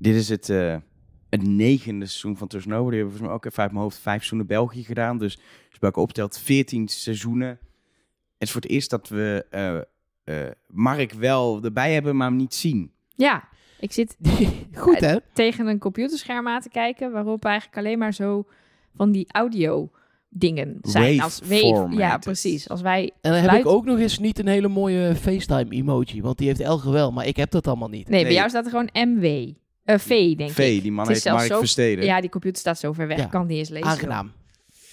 Dit is het, eh, het negende seizoen van Trust Nobody. We hebben volgens mij ook even uit mijn hoofd vijf seizoenen België gedaan. Dus als je bij elkaar optelt, 14 seizoenen. Het is voor het eerst dat we eh, eh, Mark wel erbij hebben, maar hem niet zien. Ja, ik zit Goed, hè? tegen een computerscherm aan te kijken, waarop eigenlijk alleen maar zo van die audio dingen zijn. Als wave. Ja, precies. Als wij En dan heb ik ook nog eens niet een hele mooie FaceTime-emoji. Want die heeft Elge wel, maar ik heb dat allemaal niet. Nee, bij Nee. jou staat er gewoon MW. Eh v, denk V, ik. die man is zelfs Mark zo- Versteden. Ja, die computer staat zo ver weg. Ja. Ik kan niet eens lezen. Aangenaam.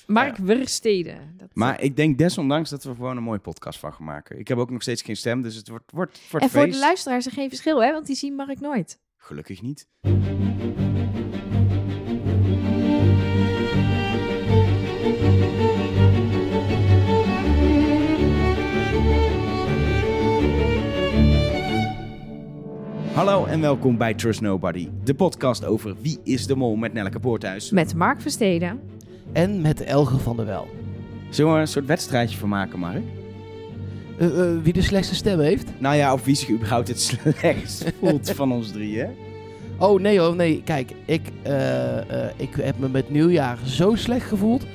Mark Versteden. Dat, Maar ik denk desondanks dat we er gewoon een mooie podcast van gaan maken. Ik heb ook nog steeds geen stem, dus het wordt, wordt voor en voor de luisteraars er geen verschil, hè? Want die zien Mark nooit. Gelukkig niet. Hallo en welkom bij Trust Nobody, de podcast over Wie is de Mol met Nelleke Poorthuis. Met Mark Versteden. En met Elge van der Wel. Zullen we er een soort wedstrijdje van maken, Mark? Eh, eh, wie de slechtste stem heeft? Nou ja, of wie zich überhaupt het slechtst voelt van ons drieën. Oh nee, oh nee. Kijk, ik, eh, eh, ik heb me met nieuwjaar zo slecht gevoeld.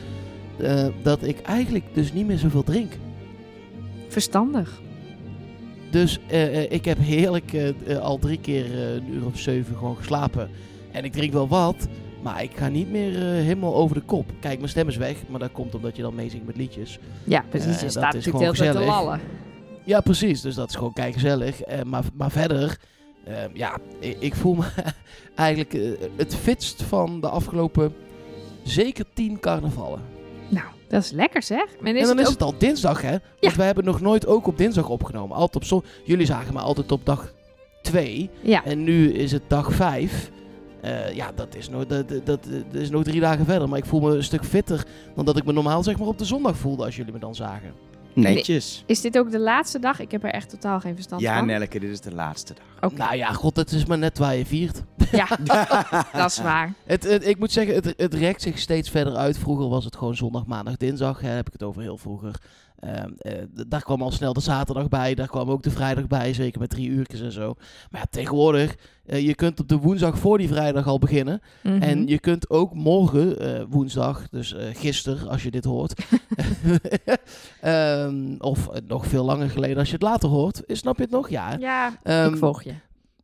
eh, dat ik eigenlijk dus niet meer zoveel drink. Verstandig. Dus eh, eh, ik heb heerlijk eh, al drie keer een uur of zeven gewoon geslapen. En ik drink wel wat, maar ik ga niet meer helemaal over de kop. Kijk, mijn stem is weg, maar dat komt omdat je dan meezingt met liedjes. Ja, precies. Je dat staat is natuurlijk gewoon tijd te gezellig. lallen. Ja, precies. Dus dat is gewoon kei gezellig. Maar, maar verder, eh, ja, ik, ik voel me eigenlijk het fitst van de afgelopen zeker tien carnavallen. Nou, dat is lekker zeg. En is en dan het is het al dinsdag, hè? Want Ja. we hebben nog nooit ook op dinsdag opgenomen. Altijd op zo Jullie zagen me altijd op dag 2. Ja, En nu is het dag 5. ja, dat is, nog, dat, dat, dat is nog drie dagen verder. Maar ik voel me een stuk fitter dan dat ik me normaal zeg maar op de zondag voelde als jullie me dan zagen. Netjes. is dit ook de laatste dag? Ik heb er echt totaal geen verstand Ja, van. Nelleke, dit is de laatste dag. Oké. Nou ja, god, het is maar net waar je viert. Ja, dat is waar. Het, het- ik moet zeggen, het, het rekt zich steeds verder uit. Vroeger was het gewoon zondag, maandag, dinsdag. Hè, heb ik het over heel vroeger. Ehm, eh, daar kwam al snel de zaterdag bij. Daar kwam ook de vrijdag bij. Zeker met drie uurtjes en zo. Maar ja, tegenwoordig, eh, je kunt op de woensdag voor die vrijdag al beginnen. Mhm. En je kunt ook morgen, eh, woensdag, dus gisteren als je dit hoort. Ehm, of nog veel langer geleden als je het later hoort. Snap je het nog? Ja. Ja, Ehm, ik volg je.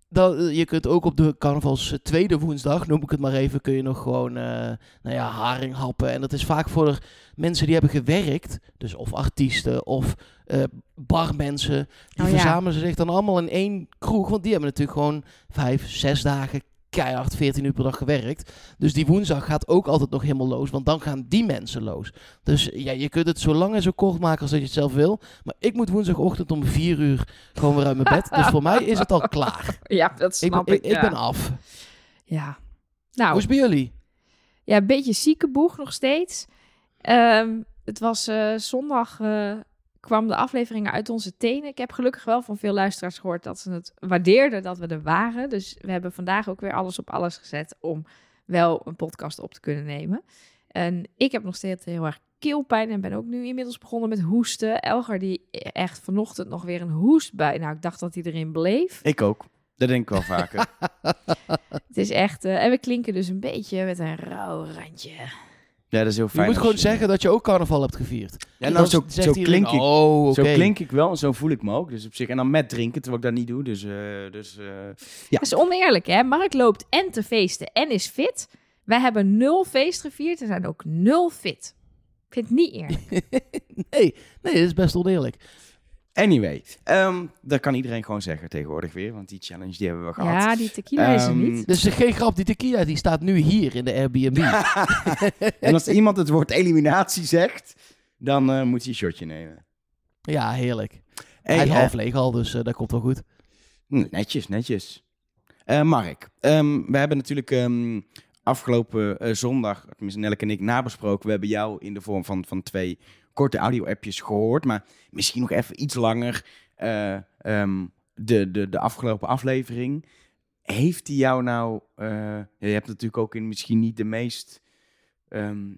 Dan, eh, je kunt ook op de carnavals eh, tweede woensdag, noem ik het maar even, kun je nog gewoon eh, nou ja, haring happen. En dat is vaak voor mensen die hebben gewerkt, dus of artiesten of eh barmensen. Die Oh ja. verzamelen zich dan allemaal in één kroeg, want die hebben natuurlijk gewoon vijf, zes dagen keihard 14 uur per dag gewerkt. Dus die woensdag gaat ook altijd nog helemaal los, want dan gaan die mensen los. Dus ja, je kunt het zo lang en zo kort maken als dat je het zelf wil. Maar ik moet woensdagochtend om vier uur gewoon weer uit mijn bed. Dus voor mij is het al klaar. Ja, dat Ik, snap ben, ik. ik, ik ja. ben af. Ja. Nou, Hoe is bij jullie? ja, een beetje zieke boeg nog steeds. Ehm, het was eh, zondag, eh, kwam de aflevering uit onze tenen. Ik heb gelukkig wel van veel luisteraars gehoord dat ze het waardeerden dat we er waren. Dus we hebben vandaag ook weer alles op alles gezet om wel een podcast op te kunnen nemen. En ik heb nog steeds heel erg keelpijn en ben ook nu inmiddels begonnen met hoesten. Elger die echt vanochtend nog weer een hoest bij. Nou, ik dacht dat hij erin bleef. Ik ook. Dat denk ik wel vaker. Het is echt... eh, en we klinken dus een beetje met een rauw randje. Ja, dat is heel Je fijn. moet als gewoon je- zeggen dat je ook carnaval hebt gevierd. Ja, En nou, dan zo, zegt zo, klink ik, Oh, oké. zo klink ik wel en zo voel ik me ook. Dus op zich. En dan met drinken, terwijl ik dat niet doe. Dus, eh, dus eh, ja. Dat is oneerlijk, hè? Mark loopt en te feesten en is fit. Wij hebben nul feest gevierd en zijn ook nul fit. Ik vind het niet eerlijk. nee, nee, dat is best oneerlijk. Anyway, ehm, dat kan iedereen gewoon zeggen tegenwoordig weer. Want die challenge die hebben we gehad. Ja, die tequila is er Ehm, niet. Dus er is geen grap, die tequila die staat nu hier in de Airbnb. En als iemand het woord eliminatie zegt, dan eh, moet hij een shotje nemen. ja, heerlijk. Hey, Hij is eh, half leeg al, dus eh, dat komt wel goed. Netjes, netjes. Eh, Mark, ehm, we hebben natuurlijk ehm, afgelopen eh, zondag, tenminste Nelleke en ik, nabesproken. We hebben jou in de vorm van, van twee korte audio-appjes gehoord. Maar misschien nog even iets langer eh, ehm, de, de, de afgelopen aflevering. Heeft die jou nou... eh, je hebt natuurlijk ook in misschien niet de meest ehm,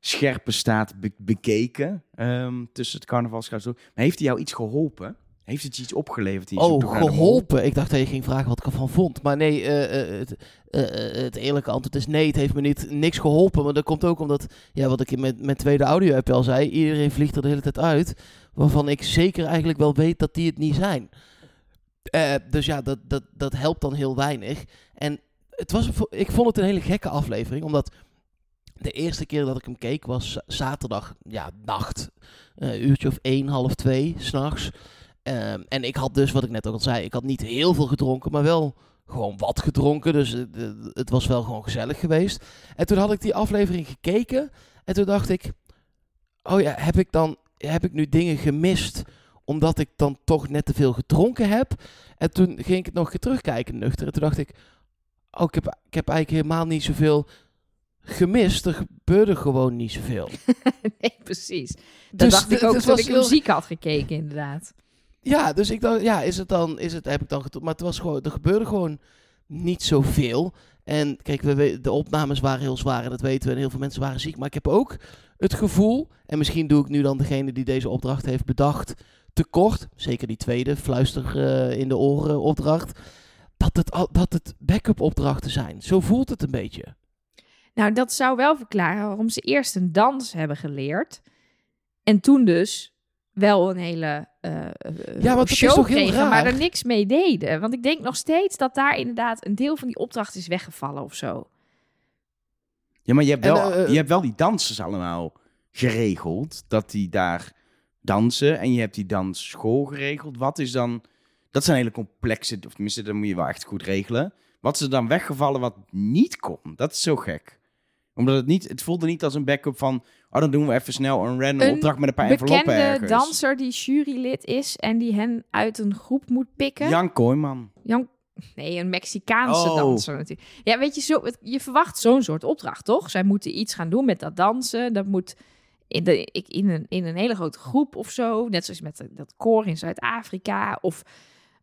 scherpe staat be- bekeken ehm, tussen het carnavalshuis door. Maar heeft die jou iets geholpen? Heeft het je iets opgeleverd? Die Oh, geholpen. Ik dacht dat je ging vragen wat ik ervan vond. Maar nee, eh, eh, het, eh, het eerlijke antwoord is nee. Het heeft me niet, niks geholpen. Maar dat komt ook omdat, ja, wat ik in mijn, tweede audio-app al zei. Iedereen vliegt er de hele tijd uit. Waarvan ik zeker eigenlijk wel weet dat die het niet zijn. Dus ja, dat, dat, dat helpt dan heel weinig. En het was, ik vond het een hele gekke aflevering. Omdat de eerste keer dat ik hem keek was zaterdag, ja, nacht. Een uurtje of één, half twee, s'nachts. Ehm, en ik had dus, wat ik net ook al zei, ik had niet heel veel gedronken, maar wel gewoon wat gedronken. Dus het, het was wel gewoon gezellig geweest. En toen had ik die aflevering gekeken. En toen dacht ik, oh ja, heb ik dan, heb ik nu dingen gemist omdat ik dan toch net te veel gedronken heb? En toen ging ik het nog terugkijken nuchter. En toen dacht ik, oh, ik heb, ik heb eigenlijk helemaal niet zoveel gemist. Er gebeurde gewoon niet zoveel. nee, precies. Dat Dus dacht ik ook toen ik heel- muziek had gekeken, inderdaad. Ja, dus ik dacht, ja, is het dan, is het, heb ik dan getrokken. Maar het was gewoon, er gebeurde gewoon niet zoveel. En kijk, we, de opnames waren heel zwaar en dat weten we. En heel veel mensen waren ziek. Maar ik heb ook het gevoel, en misschien doe ik nu dan degene die deze opdracht heeft bedacht tekort. Zeker die tweede, fluister eh, in de oren opdracht. Dat het, dat het backup opdrachten zijn. Zo voelt het een beetje. Nou, dat zou wel verklaren waarom ze eerst een dans hebben geleerd. En toen dus wel een hele Ja, want dat is show toch heel kregen, maar raar? er niks mee deden. Want ik denk nog steeds dat daar inderdaad een deel van die opdracht is weggevallen of zo. Ja, maar je hebt, En, wel, eh, je hebt wel die dansers allemaal geregeld. Dat die daar dansen. En je hebt die dansschool geregeld. Wat is dan... Dat zijn hele complexe... Of tenminste, dat moet je wel echt goed regelen. Wat is er dan weggevallen wat niet kon? Dat is zo gek. Omdat het niet... Het voelde niet als een backup van... Oh, dan doen we even snel een random Een opdracht met een paar enveloppen Bekende ergens. danser die jurylid is en die hen uit een groep moet pikken. Jan Kooijman. Jan- Nee, een Mexicaanse Oh. danser natuurlijk. Ja, weet je, zo, het- je verwacht zo'n soort opdracht, toch? Zij moeten iets gaan doen met dat dansen. Dat moet in, de, ik, in, een, in een hele grote groep of zo. Net zoals met dat koor in Zuid-Afrika. Of,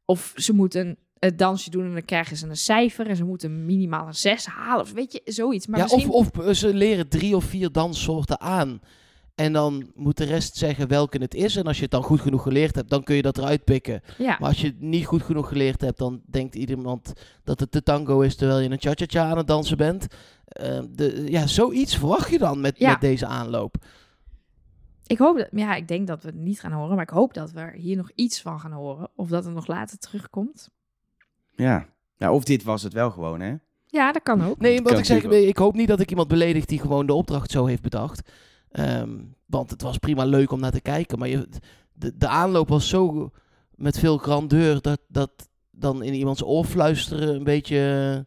of ze moeten het dansje doen en dan krijgen ze een cijfer. En ze moeten minimaal een zes halen. Of weet je, zoiets. Maar ja, misschien... of, of ze leren drie of vier danssoorten aan. En dan moet de rest zeggen welke het is. En als je het dan goed genoeg geleerd hebt, dan kun je dat eruit pikken. ja. Maar als je het niet goed genoeg geleerd hebt, dan denkt iemand dat het de tango is terwijl je een cha-cha-cha aan het dansen bent. Eh, de, ja, zoiets verwacht je dan met, Ja. met deze aanloop. Ik hoop dat, ja, ik denk dat we het niet gaan horen. Maar ik hoop dat we er hier nog iets van gaan horen. Of dat het nog later terugkomt. Ja. ja. Of dit was het wel gewoon, hè? Ja, dat kan ook. Nee, wat ik zeg, ik hoop niet dat ik iemand beledig die gewoon de opdracht zo heeft bedacht. Ehm, want het was prima leuk om naar te kijken. Maar je, de, de aanloop was zo met veel grandeur dat, dat dan in iemands oor fluisteren een beetje...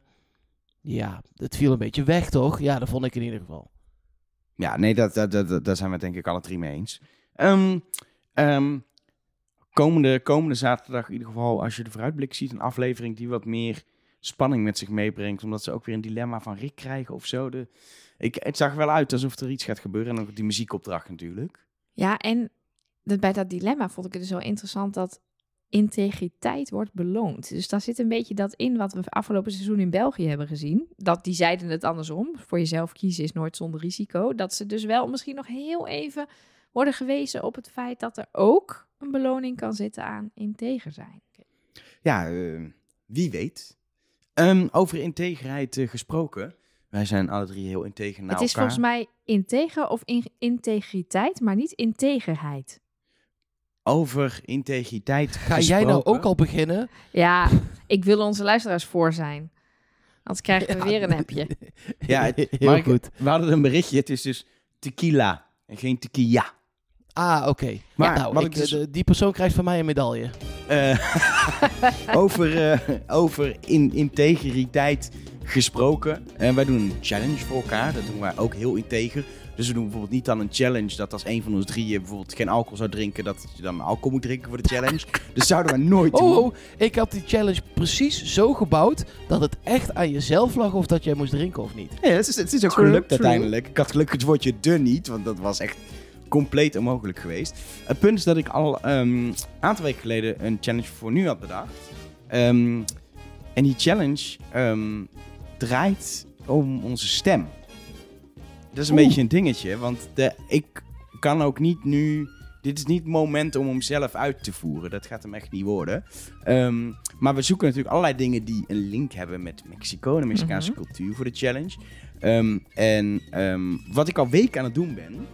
Ja, het viel een beetje weg, toch? Ja, dat vond ik in ieder geval. Ja, nee, dat, dat, dat, dat- daar zijn we het denk ik alle drie mee eens. Ehm, ehm, komende, komende zaterdag in ieder geval, als je de vooruitblik ziet, een aflevering die wat meer spanning met zich meebrengt. Omdat ze ook weer een dilemma van Rick krijgen of zo. De, ik, het zag wel uit alsof er iets gaat gebeuren. En ook die muziekopdracht natuurlijk. Ja, en bij dat dilemma vond ik het dus wel interessant dat integriteit wordt beloond. Dus daar zit een beetje dat in wat we afgelopen seizoen in België hebben gezien. Dat die zeiden het andersom. Voor jezelf kiezen is nooit zonder risico. Dat ze dus wel misschien nog heel even worden gewezen op het feit dat er ook een beloning kan zitten aan integer zijn. Ja, eh, wie weet. Ehm, over integerheid eh, gesproken. Wij zijn alle drie heel integer naar het is elkaar. volgens mij integer of in- integriteit, maar niet integerheid. Over integriteit Ga jij nou ook al beginnen? Ja, ik wil onze luisteraars voor zijn. Anders krijgen we Ja, weer een appje. Ja, het- heel maar ik- goed. We hadden een berichtje. Het is dus tequila en geen tequila. Ah, oké. Maar nou, ik, dus- eh, de- die persoon krijgt van mij een medaille. Eh, over eh, over in, integriteit gesproken. En wij doen een challenge voor elkaar. Dat doen wij ook heel integer. Dus we doen bijvoorbeeld niet dan een challenge dat als een van ons drieën bijvoorbeeld geen alcohol zou drinken, dat je dan alcohol moet drinken voor de challenge. dus zouden wij nooit doen. Oh, oh, ik had die challenge precies zo gebouwd dat het echt aan jezelf lag of dat jij moest drinken of niet. Ja, het is, het is ook gelukt uiteindelijk. Ik had gelukkig het woordje de niet, want dat was echt compleet onmogelijk geweest. Het punt is dat ik al ehm, een aantal weken geleden een challenge voor nu had bedacht. Ehm, en die challenge ehm, draait om onze stem. Dat is een Oeh. beetje een dingetje, want de, ik kan ook niet nu dit is niet het moment om hem zelf uit te voeren. Dat gaat hem echt niet worden. Maar we zoeken natuurlijk allerlei dingen die een link hebben met Mexico en de Mexicaanse Mhm. cultuur voor de challenge. En wat ik al weken aan het doen ben,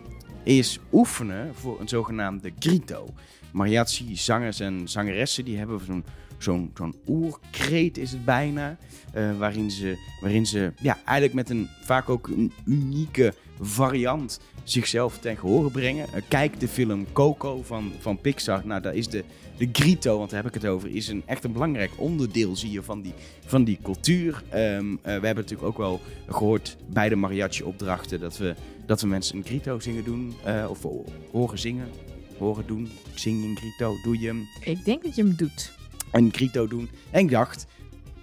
is oefenen voor een zogenaamde grito. Mariachi zangers en zangeressen die hebben zo'n zo'n zo'n oerkreet is het bijna. eh, waarin ze, waarin ze ja, eigenlijk met een vaak ook een unieke variant zichzelf ten gehore brengen. Eh, kijk de film Coco van, van Pixar. Nou, daar is de, de grito, want daar heb ik het over, is een, echt een belangrijk onderdeel, zie je, van die, van die cultuur. Ehm, eh, we hebben natuurlijk ook wel gehoord bij de mariachi-opdrachten dat we, dat we mensen een grito zingen doen, eh, of ho- horen zingen, horen doen. Ik zing een grito, doe je hem Ik denk dat je hem doet. een grito doen. En ik dacht,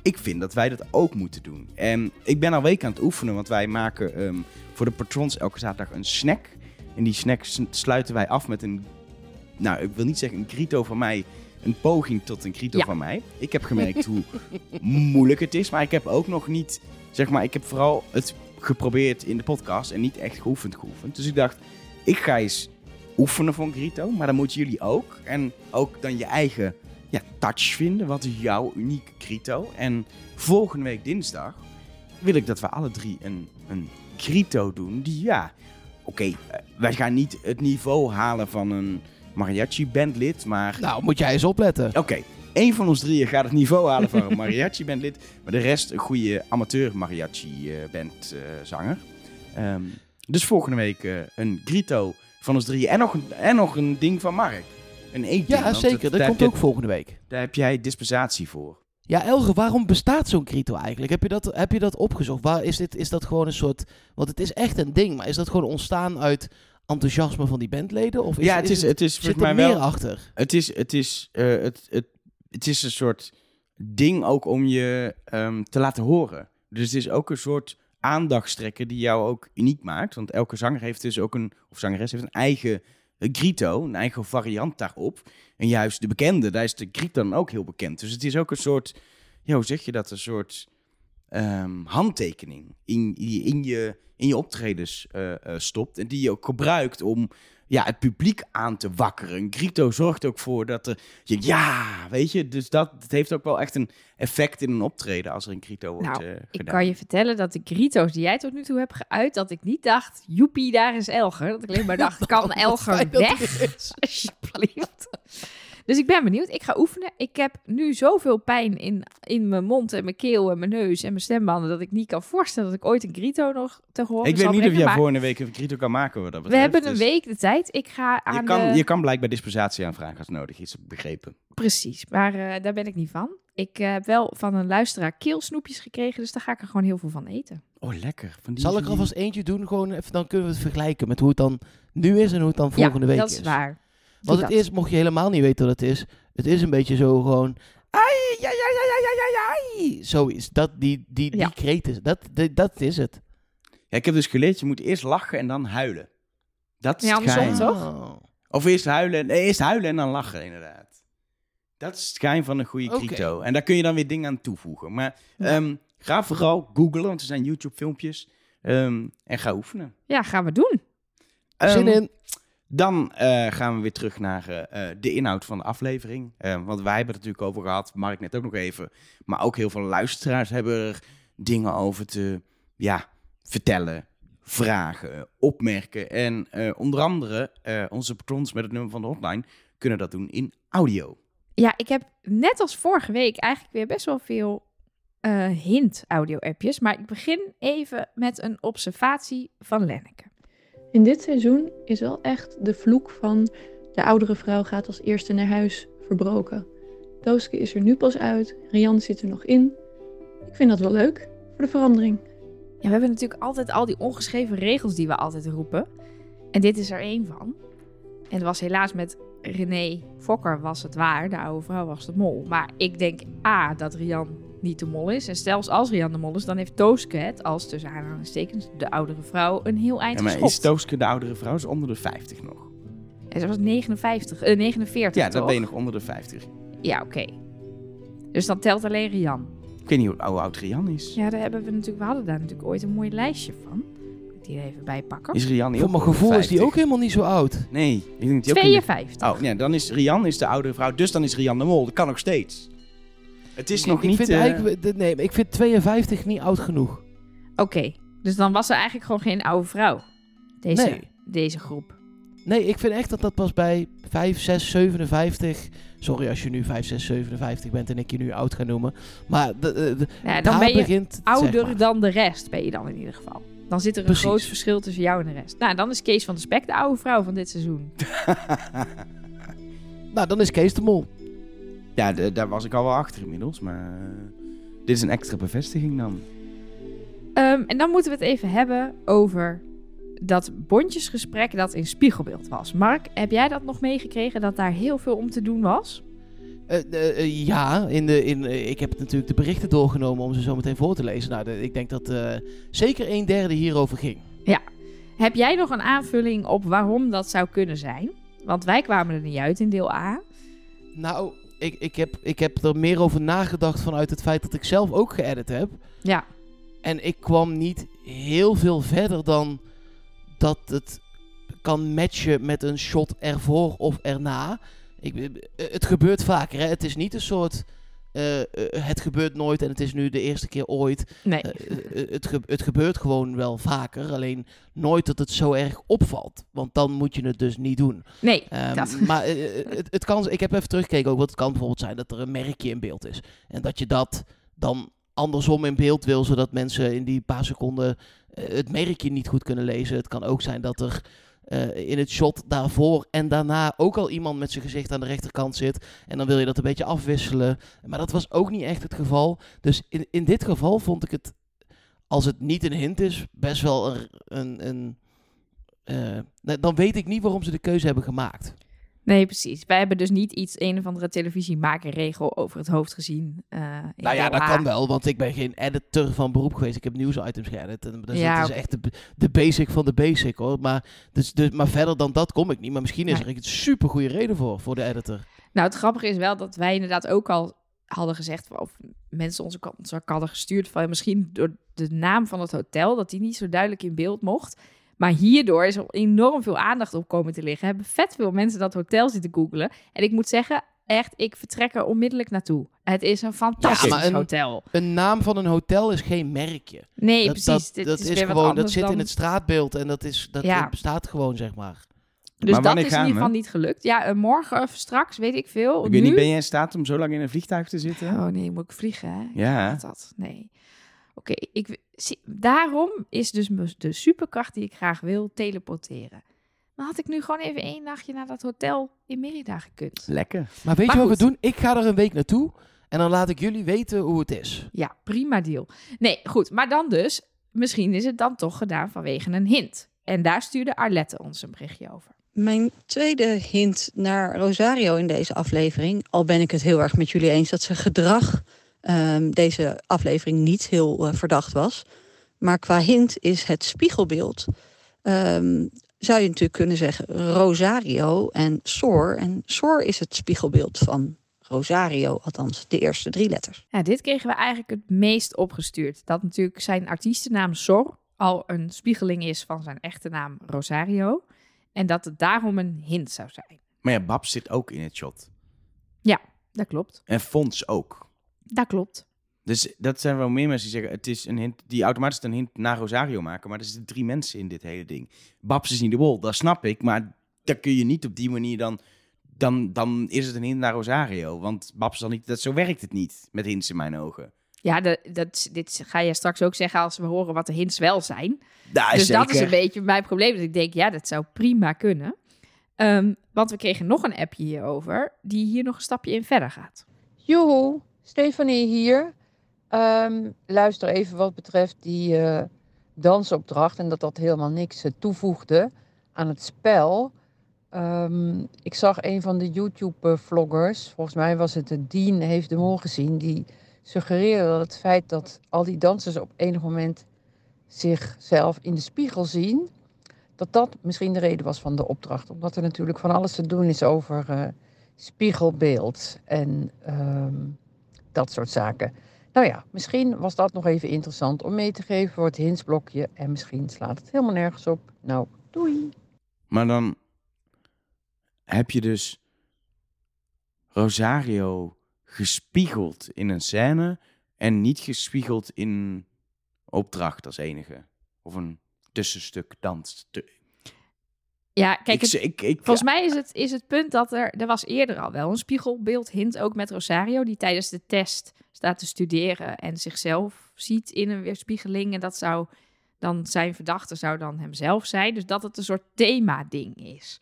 ik vind dat wij dat ook moeten doen. En ik ben al weken aan het oefenen, want wij maken ehm, voor de patrons elke zaterdag een snack. En die snack sluiten wij af met een, nou ik wil niet zeggen een grito van mij, een poging tot een grito Ja. van mij. Ik heb gemerkt hoe moeilijk het is, maar ik heb ook nog niet, zeg maar, ik heb vooral het geprobeerd in de podcast en niet echt geoefend geoefend. Dus ik dacht, ik ga eens oefenen een grito, maar dan moeten jullie ook. En ook dan je eigen ja, touch vinden. Wat is jouw unieke grito? En volgende week dinsdag wil ik dat we alle drie een, een grito doen. Die ja, oké, eh, wij gaan niet het niveau halen van een mariachi bandlid, maar Nou, moet jij eens opletten. oké. Één van ons drieën gaat het niveau halen van een mariachi bandlid, maar de rest een goede amateur mariachi eh, bandzanger. Ehm, dus volgende week eh, een grito van ons drieën en nog een, en nog een ding van Mark. Een eetding. Ja, zeker. Dat komt je- ook volgende week. Daar heb jij dispensatie voor. Ja, Elge, waarom bestaat zo'n Krito eigenlijk? Heb je dat, heb je dat opgezocht? Waar is, dit, is dat gewoon een soort... Want het is echt een ding, maar is dat gewoon ontstaan uit enthousiasme van die bandleden? Of is, ja, het is, het is zit er mij meer wel. achter? Het is, het, is, eh, het, het, het is een soort ding ook om je ehm, te laten horen. Dus het is ook een soort aandachtstrekker die jou ook uniek maakt. Want elke zanger heeft dus ook een, of zangeres heeft een eigen eh, grito, een eigen variant daarop. En juist de bekende, daar is de grito dan ook heel bekend. Dus het is ook een soort, hoe zeg je dat, een soort ehm, handtekening in, die in je, in je optredens eh, eh, stopt. En die je ook gebruikt om ja, het publiek aan te wakkeren. Een grito zorgt ook voor dat er, je, ja, weet je, dus dat het heeft ook wel echt een effect in een optreden als er een grito wordt Nou, eh, Ik kan je vertellen dat de grito's die jij tot nu toe hebt geuit, dat ik niet dacht, joepie, daar is Elger. Dat ik alleen maar dacht, kan Elger weg? Alsjeblieft. Dus ik ben benieuwd. Ik ga oefenen. Ik heb nu zoveel pijn in, in mijn mond en mijn keel en mijn neus en mijn stembanden dat ik niet kan voorstellen dat ik ooit een grito nog te horen Ik weet niet of jij maar volgende week een grito kan maken wat dat We hebben een Dus week de tijd. Ik ga aan Je kan, de... je kan blijkbaar dispensatie aanvragen als nodig is, begrepen. Precies, maar eh, daar ben ik niet van. Ik eh, heb wel van een luisteraar keelsnoepjes gekregen, dus daar ga ik er gewoon heel veel van eten. Oh, lekker. Van die, Zal ik er alvast eentje doen? Gewoon even, dan kunnen we het vergelijken met hoe het dan nu is en hoe het dan volgende ja, week dat is waar. Want het is, mocht je helemaal niet weten wat het is, het is een beetje zo gewoon... Ai, ja, ja, ja, ja, ja, ja. Zo is dat, die, die, die Ja. kreet is, dat, die- dat is het. Ja, ik heb dus geleerd, je moet eerst lachen en dan huilen. Dat is Ja, andersom toch? Of eerst huilen, nee, eerst huilen en dan lachen, inderdaad. Dat is het geheim van een goede Oké. grito. En daar kun je dan weer dingen aan toevoegen. Maar Ja. ehm, ga vooral googlen, want er zijn YouTube-filmpjes. ehm, en ga oefenen. Ja, gaan we doen. Zin Ehm, in. Dan eh, gaan we weer terug naar eh, eh, de inhoud van de aflevering. Want wij hebben het natuurlijk over gehad, Mark net ook nog even. Maar ook heel veel luisteraars hebben er dingen over te ja, vertellen, vragen, opmerken. En onder andere onze patrons met het nummer van de hotline kunnen dat doen in audio. Ja, ik heb net als vorige week eigenlijk weer best wel veel eh, hint-audio-appjes. Maar ik begin even met een observatie van Lenneke. In dit seizoen is wel echt de vloek van de oudere vrouw gaat als eerste naar huis verbroken. Dooske is er nu pas uit, Rian zit er nog in. Ik vind dat wel leuk, voor de verandering. Ja, we hebben natuurlijk altijd al die ongeschreven regels die we altijd roepen. En dit is er één van. En het was helaas met René Fokker was het waar. De oude vrouw was de mol. Maar ik denk A, dat Rian niet de mol is. En stelfs als Rian de mol is, dan heeft Tooske het als tussen aanhalingstekens de oudere vrouw een heel eind Ja, maar is geschopt. Tooske de oudere vrouw? Is onder de 50 nog? En ze was 59, eh, 49 Ja, dan toch? ben je nog onder de 50. Ja, oké. Dus dan telt alleen Rian. Ik weet niet hoe, hoe oud Rian is. Ja, daar hebben we natuurlijk, we hadden daar natuurlijk ooit een mooi lijstje van. die er even bij pakken. Is Rian niet Voor ook mijn gevoel is die 50? ook helemaal niet zo oud. Nee, ik denk dat die ook in de- 52. Oh, ja, dan is Rian is de oudere vrouw, dus dan is Rian de Mol. Dat kan nog steeds. Het is Ik- nog ik niet... Vind eh, eigenlijk, de- nee, ik vind 52 niet oud genoeg. Oké, dus dan was er eigenlijk gewoon geen oude vrouw. Deze, Nee. deze groep. Nee, ik vind echt dat dat pas bij 5, 6, 57... Sorry als je nu 5, 6, 57 bent en ik je nu oud ga noemen. Maar de, de, de- Ja, dan daar ben je begint... zeg Ouder maar. dan de rest ben je dan in ieder geval. Dan zit er een Precies. groot verschil tussen jou en de rest. Nou, dan is Kees van de Spek de oude vrouw van dit seizoen. Nou, dan is Kees de Mol. Ja, de- daar was ik al wel achter inmiddels, maar... eh, dit is een extra bevestiging dan. Ehm, en dan moeten we het even hebben over dat bondjesgesprek dat in spiegelbeeld was. Mark, heb jij dat nog meegekregen dat daar heel veel om te doen was? Eh, eh, ja, in de, in, ik heb natuurlijk de berichten doorgenomen om ze zo meteen voor te lezen. Nou, de- ik denk dat eh, zeker een derde hierover ging. Heb jij nog een aanvulling op waarom dat zou kunnen zijn? Want wij kwamen er niet uit in deel A. Nou, ik, ik, heb, ik heb er meer over nagedacht vanuit het feit dat ik zelf ook geëdit heb. Ja, En ik kwam niet heel veel verder dan dat het kan matchen met een shot ervoor of erna. Ik, eh, het gebeurt vaker. Hè? Het is niet een soort. Eh, eh, het gebeurt nooit en het is nu de eerste keer ooit. nee. Eh, het, ge- het gebeurt gewoon wel vaker. Alleen nooit dat het zo erg opvalt. Want dan moet je het dus niet doen. Nee, Ehm, dat. Maar het, het kan, ik heb even teruggekeken ook, want het kan bijvoorbeeld zijn dat er een merkje in beeld is. En dat je dat dan andersom in beeld wil, zodat mensen in die paar seconden het merkje niet goed kunnen lezen. Het kan ook zijn dat er eh, in het shot daarvoor en daarna ook al iemand met zijn gezicht aan de rechterkant zit. En dan wil je dat een beetje afwisselen. Maar dat was ook niet echt het geval. Dus in, in dit geval vond ik het, als het niet een hint is, best wel een... een, een eh, dan weet ik niet waarom ze de keuze hebben gemaakt. Nee, precies. Wij hebben dus niet iets, een of andere televisiemakerregel over het hoofd gezien. in Nou ja, dat kan wel, want ik ben geen editor van beroep geweest. Ik heb nieuwsitems geëdit. En dus Ja, het is echt de, de basic van de basic hoor. Maar, dus, dus, maar verder dan dat kom ik niet. Maar misschien is er een super goede reden voor, voor de editor. Nou, het grappige is wel dat wij inderdaad ook al hadden gezegd, of mensen onze kant hadden gestuurd, van misschien door de naam van het hotel, dat die niet zo duidelijk in beeld mocht. Maar hierdoor is er enorm veel aandacht op komen te liggen. Hebben vet veel mensen dat hotel zitten googelen. En ik moet zeggen, echt, ik vertrek er onmiddellijk naartoe. Het is een fantastisch maar een- hotel. Een naam van een hotel is geen merkje. Nee, dat precies. dat, Dit dat is, is, weer wat gewoon, dat zit dan... in het straatbeeld en dat, is, dat Ja. bestaat gewoon, zeg maar. Dus Maar dat wanneer is in ieder geval niet gelukt. Ja, eh, morgen of straks, weet ik veel. Ik nu? niet, ben jij in staat om zo lang in een vliegtuig te zitten? Oh nee, moet ik vliegen, hè? Ja. Gaat dat? Nee. Oké, ik zie- daarom is dus de superkracht die ik graag wil teleporteren. Dan had ik nu gewoon even één nachtje naar dat hotel in Merida gekund. Lekker. Maar weet Maar je wat we doen? Ik ga er een week naartoe en dan laat ik jullie weten hoe het is. Ja, prima deal. Nee, goed, maar dan dus, misschien is het dan toch gedaan vanwege een hint. En daar stuurde Arlette ons een berichtje over. Mijn tweede hint naar Rosario in deze aflevering, al ben ik het heel erg met jullie eens dat zijn gedrag ehm, deze aflevering niet heel eh, verdacht was. Maar qua hint is het spiegelbeeld. ehm, zou je natuurlijk kunnen zeggen Rosario en Soor. En Soor is het spiegelbeeld van Rosario, althans de eerste drie letters. Ja, dit kregen we eigenlijk het meest opgestuurd. Dat natuurlijk zijn artiestennaam Sor al een spiegeling is van zijn echte naam Rosario. En dat het daarom een hint zou zijn. Maar ja, Babs zit ook in het shot. Dat klopt. En Fons ook. Dat klopt. Dus dat zijn wel meer mensen die zeggen, het is een hint, die automatisch een hint naar Rosario maken. Maar er zitten drie mensen in dit hele ding. Babs is niet de wol, dat snap ik. Maar dan kun je niet op die manier dan, dan, dan is het een hint naar Rosario. Want Babs dan niet, dat, zo werkt het niet met hints in mijn ogen. Ja, de, dat, dit ga je straks ook zeggen als we horen wat de hints wel zijn. Ja, dus zeker. dat is een beetje mijn probleem. Dat ik denk, ja, dat zou prima kunnen. Ehm, want we kregen nog een appje hierover, die hier nog een stapje in verder gaat. Joehoe, Stefanie hier. Ehm, luister even wat betreft die eh, dansopdracht en dat dat helemaal niks eh, toevoegde aan het spel. Ehm, ik zag een van de YouTube-vloggers, volgens mij was het de Dean Heeft de Mol gezien, die suggereerde dat het feit dat al die dansers op enig moment zichzelf in de spiegel zien, dat dat misschien de reden was van de opdracht. Omdat er natuurlijk van alles te doen is over eh, spiegelbeeld en ehm, dat soort zaken. Nou ja, misschien was dat nog even interessant om mee te geven voor het hintsblokje. En misschien slaat het helemaal nergens op. Nou, doei. Maar dan heb je dus Rosario gespiegeld in een scène en niet gespiegeld in opdracht als enige. Of een tussenstuk dans. Ja, kijk, ik, het, ik, ik, volgens mij is het, is het punt dat er... Er was eerder al wel een spiegelbeeld hint, ook met Rosario... die tijdens de test staat te studeren en zichzelf ziet in een weerspiegeling. En dat zou dan zijn verdachte zou dan hemzelf zijn. Dus dat het een soort thema-ding is.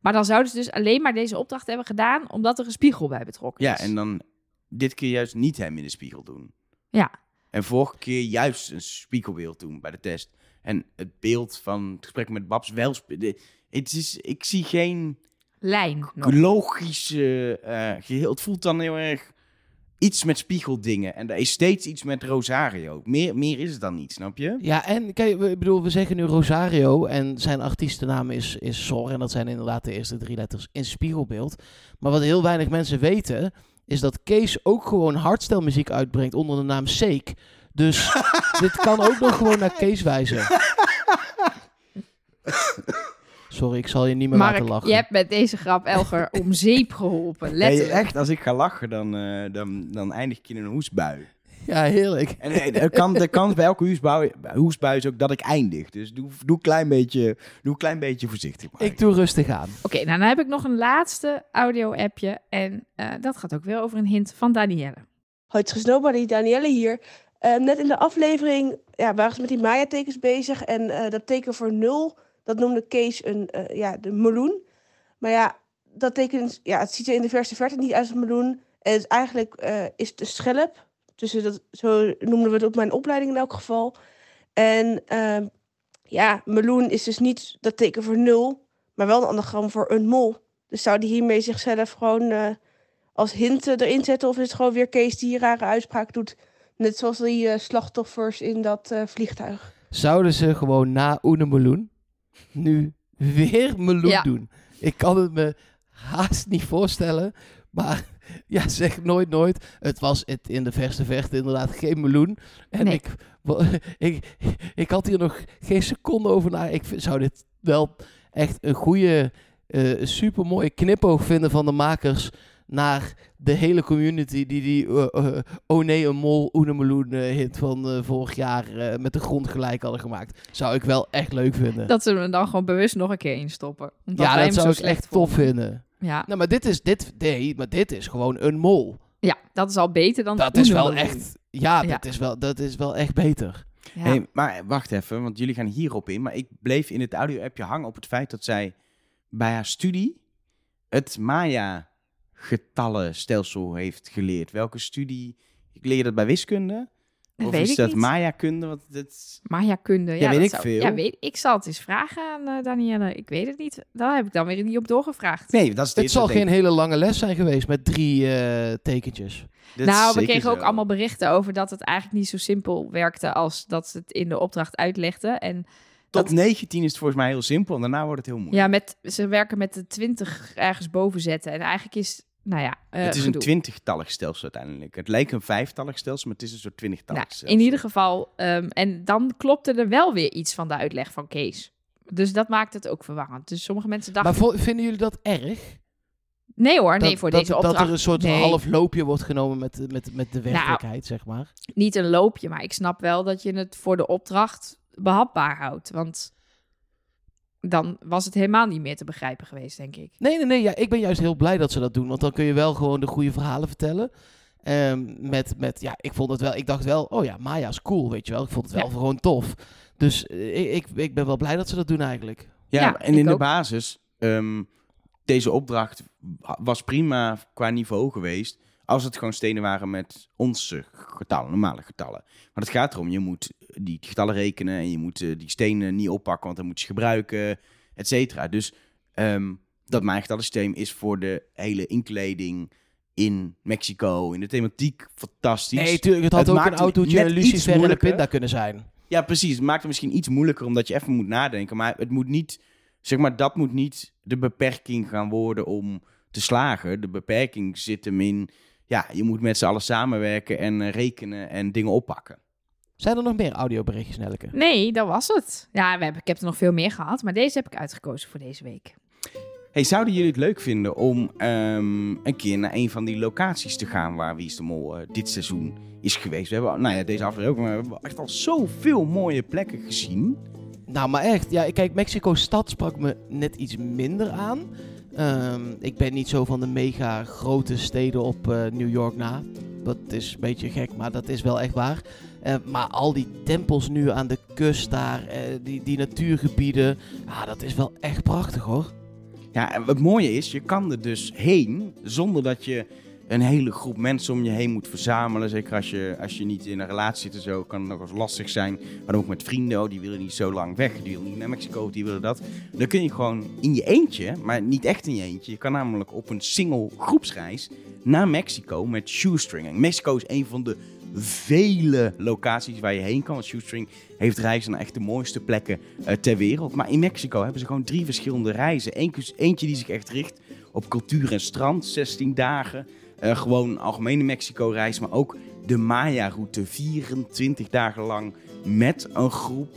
Maar dan zouden ze dus alleen maar deze opdracht hebben gedaan... omdat er een spiegel bij betrokken Ja, is. en dan dit keer juist niet hem in de spiegel doen. Ja. En vorige keer juist een spiegelbeeld doen bij de test. En het beeld van het gesprek met Babs wel... de- Het is, ik zie geen Lijn nog. logische eh, geheel. Het voelt dan heel erg iets met spiegeldingen. En er is steeds iets met Rosario. Meer, meer is het dan niet, snap je? Ja, en kijk, we- ik bedoel, we zeggen nu Rosario en zijn artiestennaam is, is Sor. En dat zijn inderdaad de eerste drie letters in spiegelbeeld. Maar wat heel weinig mensen weten, is dat Kees ook gewoon hardstyle uitbrengt onder de naam Seek. Dus dit kan ook nog gewoon naar Kees wijzen. Sorry, ik zal je niet meer laten lachen. je hebt met deze grap Elger om zeep geholpen. Nee, echt, als ik ga lachen, dan, eh, dan, dan eindig ik in een hoesbui. Ja, heerlijk. En eh, de kans, de kans bij elke hoesbui, hoesbui is ook dat ik eindig. Dus doe, doe, een klein beetje, doe een klein beetje voorzichtig. Mark. Ik doe rustig aan. Oké, nou dan heb ik nog een laatste audio-appje. En eh, dat gaat ook weer over een hint van Danielle. Hoi, het is Nobody, Danielle hier. Eh, net in de aflevering ja, waren ze met die Maya-tekens bezig. En eh, dat teken voor nul, dat noemde Kees een, eh, ja, de meloen. Maar ja, dat teken, ja, het ziet er in de verste verte niet uit als een meloen. En eigenlijk eh, is een schelp. Dus dat, zo noemden we het op mijn opleiding in elk geval. En ehm, ja, meloen is dus niet dat teken voor nul, maar wel een anagram voor een mol. Dus zou die hiermee zichzelf gewoon eh, als hint erin zetten? Of is het gewoon weer Kees die rare uitspraak doet? Net zoals die slachtoffers in dat vliegtuig. Zouden ze gewoon na Oene Meloen nu weer Meloen Ja. doen? Ik kan het me haast niet voorstellen. Maar ja, zeg nooit nooit. Het was het in de verste verte inderdaad geen meloen. En Nee. ik, ik, ik had hier nog geen seconde over na. Ik zou dit wel echt een goede, eh super mooie knipoog vinden van de makers naar de hele community die die eh, eh, Oh nee, een mol, Oene Meloen eh, hit van eh, vorig jaar eh, met de grond gelijk hadden gemaakt. Zou ik wel echt leuk vinden. Dat ze hem dan gewoon bewust nog een keer instoppen. Omdat ja, dat zou zo ik slecht echt tof vinden. Ja. Nou, maar dit is, dit, nee, maar dit is gewoon een mol. ja, dat is al beter dan Dat is wel Oenemeloen. echt, ja, Ja. Dat, is wel, dat is wel echt beter. Ja. Hey, maar wacht even, want jullie gaan hierop in. Maar ik bleef in het audio-appje hangen op het feit dat zij bij haar studie het Maya-getallenstelsel heeft geleerd. Welke studie? Ik leer dat bij wiskunde. Dat of weet is ik dat niet. Maya-kunde? Het... Maya-kunde. Ja, Ja, weet dat ik zou- veel. Ja, weet, ik zal het eens vragen aan eh, Danielle. Ik weet het niet. Daar heb ik dan weer niet op doorgevraagd. Nee, dat is Het dit zal geen hele lange les zijn geweest met drie eh, tekentjes. Dat nou, we kregen ook zo. allemaal berichten over dat het eigenlijk niet zo simpel werkte als dat ze het in de opdracht uitlegde. En Tot 19 is het volgens mij heel simpel en daarna wordt het heel moeilijk. ja, met, ze werken met de 20 ergens boven zetten. En eigenlijk is, nou ja, eh, het is gedoe. een twintigtallig stelsel uiteindelijk. Het lijkt een vijftallig stelsel, maar het is een soort twintigtallig Nou, stelsel. in ieder geval, ehm, en dan klopte er wel weer iets van de uitleg van Kees. Dus dat maakt het ook verwarrend. Dus sommige mensen dachten, Maar vinden jullie dat erg? nee hoor, nee, voor dat, deze opdracht. Dat er een soort nee. half loopje wordt genomen met, met, met de Nou, werkelijkheid, zeg maar. niet een loopje, maar ik snap wel dat je het voor de opdracht behapbaar houdt. Want dan was het helemaal niet meer te begrijpen geweest, denk ik. Nee, nee, nee. Ja, ik ben juist heel blij dat ze dat doen. Want dan kun je wel gewoon de goede verhalen vertellen. Ehm, met, met, ja, ik vond het wel, ik dacht wel, oh ja, Maya is cool, weet je wel. Ik vond het wel Ja. gewoon tof. Dus eh, ik, ik, ik ben wel blij dat ze dat doen eigenlijk. Ja, Ja, en in de basis, ehm, deze opdracht was prima qua niveau geweest. Als het gewoon stenen waren met onze getallen, normale getallen. Maar het gaat erom, je moet die getallen rekenen en je moet eh, die stenen niet oppakken, want dan moet je ze gebruiken, et cetera. Dus ehm, dat getallensysteem is voor de hele inkleding in Mexico, in de thematiek, fantastisch. Nee, tuurlijk, het had Het ook een autootje, een lucifer en een pinda kunnen zijn. Ja, precies. Het maakt het misschien iets moeilijker omdat je even moet nadenken. Maar het moet niet, zeg maar, dat moet niet de beperking gaan worden om te slagen. De beperking zit hem in ja, je moet met z'n allen samenwerken en eh, rekenen en dingen oppakken. Zijn er nog meer audioberichtjes, Nelke? Nee, dat was het. Ja, we hebben, ik heb er nog veel meer gehad, maar deze heb ik uitgekozen voor deze week. Hey, zouden jullie het leuk vinden om ehm, een keer naar een van die locaties te gaan waar Wie is de Mol eh, dit seizoen is geweest? We hebben, nou ja, deze aflevering ook, maar we hebben echt al zoveel mooie plekken gezien. Nou, maar echt. Ja, kijk, Mexico-stad sprak me net iets minder aan. Ehm, ik ben niet zo van de mega grote steden op eh, New York na. Dat is een beetje gek, maar dat is wel echt waar. Eh, maar al die tempels nu aan de kust daar, eh, die, die natuurgebieden, ja, dat is wel echt prachtig hoor. Ja, en het mooie is, je kan er dus heen zonder dat je een hele groep mensen om je heen moet verzamelen. Zeker als je, als je niet in een relatie zit en zo, kan het nog eens lastig zijn. Maar ook met vrienden, oh, die willen niet zo lang weg. Die willen niet naar Mexico, die willen dat. Dan kun je gewoon in je eentje, maar niet echt in je eentje. Je kan namelijk op een single groepsreis naar Mexico met shoestring. Mexico is een van de vele locaties waar je heen kan. Want Shoestring heeft reizen naar echt de mooiste plekken uh, ter wereld. Maar in Mexico hebben ze gewoon drie verschillende reizen. Eentje die zich echt richt op cultuur en strand, 16 dagen. Uh, gewoon algemene Mexico-reis, maar ook de Maya-route, 24 dagen lang met een groep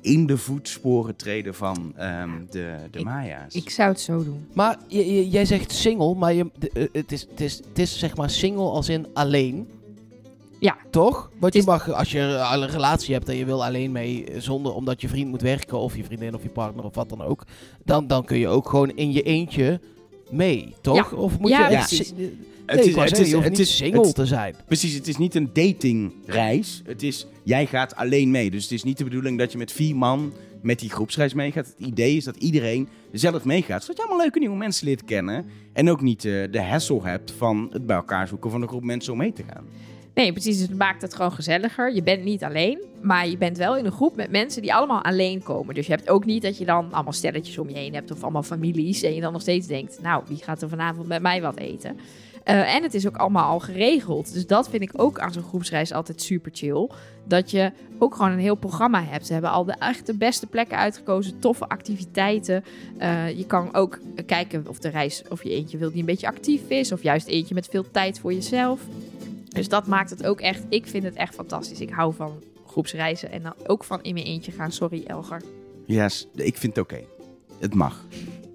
in de voetsporen treden van um, de, de ik, Maya's. Ik zou het zo doen. Maar jij zegt single, maar je, de, het, is, het, is, het is zeg maar single als in alleen. Ja. Toch? Want je mag, als je een relatie hebt en je wil alleen mee, zonder omdat je vriend moet werken, of je vriendin of je partner of wat dan ook, dan, dan kun je ook gewoon in je eentje mee, toch? Ja. Of moet ja, je ja. echt het is, het is, het niet is single het, te zijn. Precies, het is niet een datingreis. Het is, jij gaat alleen mee. Dus het is niet de bedoeling dat je met vier man met die groepsreis meegaat. Het idee is dat iedereen zelf meegaat. Zodat je allemaal leuke nieuwe mensen leert kennen. En ook niet uh, de hassle hebt van het bij elkaar zoeken van een groep mensen om mee te gaan. Nee, precies. Dus het maakt het gewoon gezelliger. Je bent niet alleen, maar je bent wel in een groep met mensen die allemaal alleen komen. Dus je hebt ook niet dat je dan allemaal stelletjes om je heen hebt of allemaal families. En je dan nog steeds denkt, nou, wie gaat er vanavond met mij wat eten? Uh, en het is ook allemaal al geregeld. Dus dat vind ik ook aan zo'n groepsreis altijd super chill. Dat je ook gewoon een heel programma hebt. Ze hebben al de echt de beste plekken uitgekozen, toffe activiteiten. Uh, je kan ook kijken of de reis, of je eentje wil die een beetje actief is, of juist eentje met veel tijd voor jezelf. Dus dat maakt het ook echt, ik vind het echt fantastisch. Ik hou van groepsreizen en dan ook van in mijn eentje gaan. Sorry, Elger. Yes, ik vind het oké. Okay. Het mag.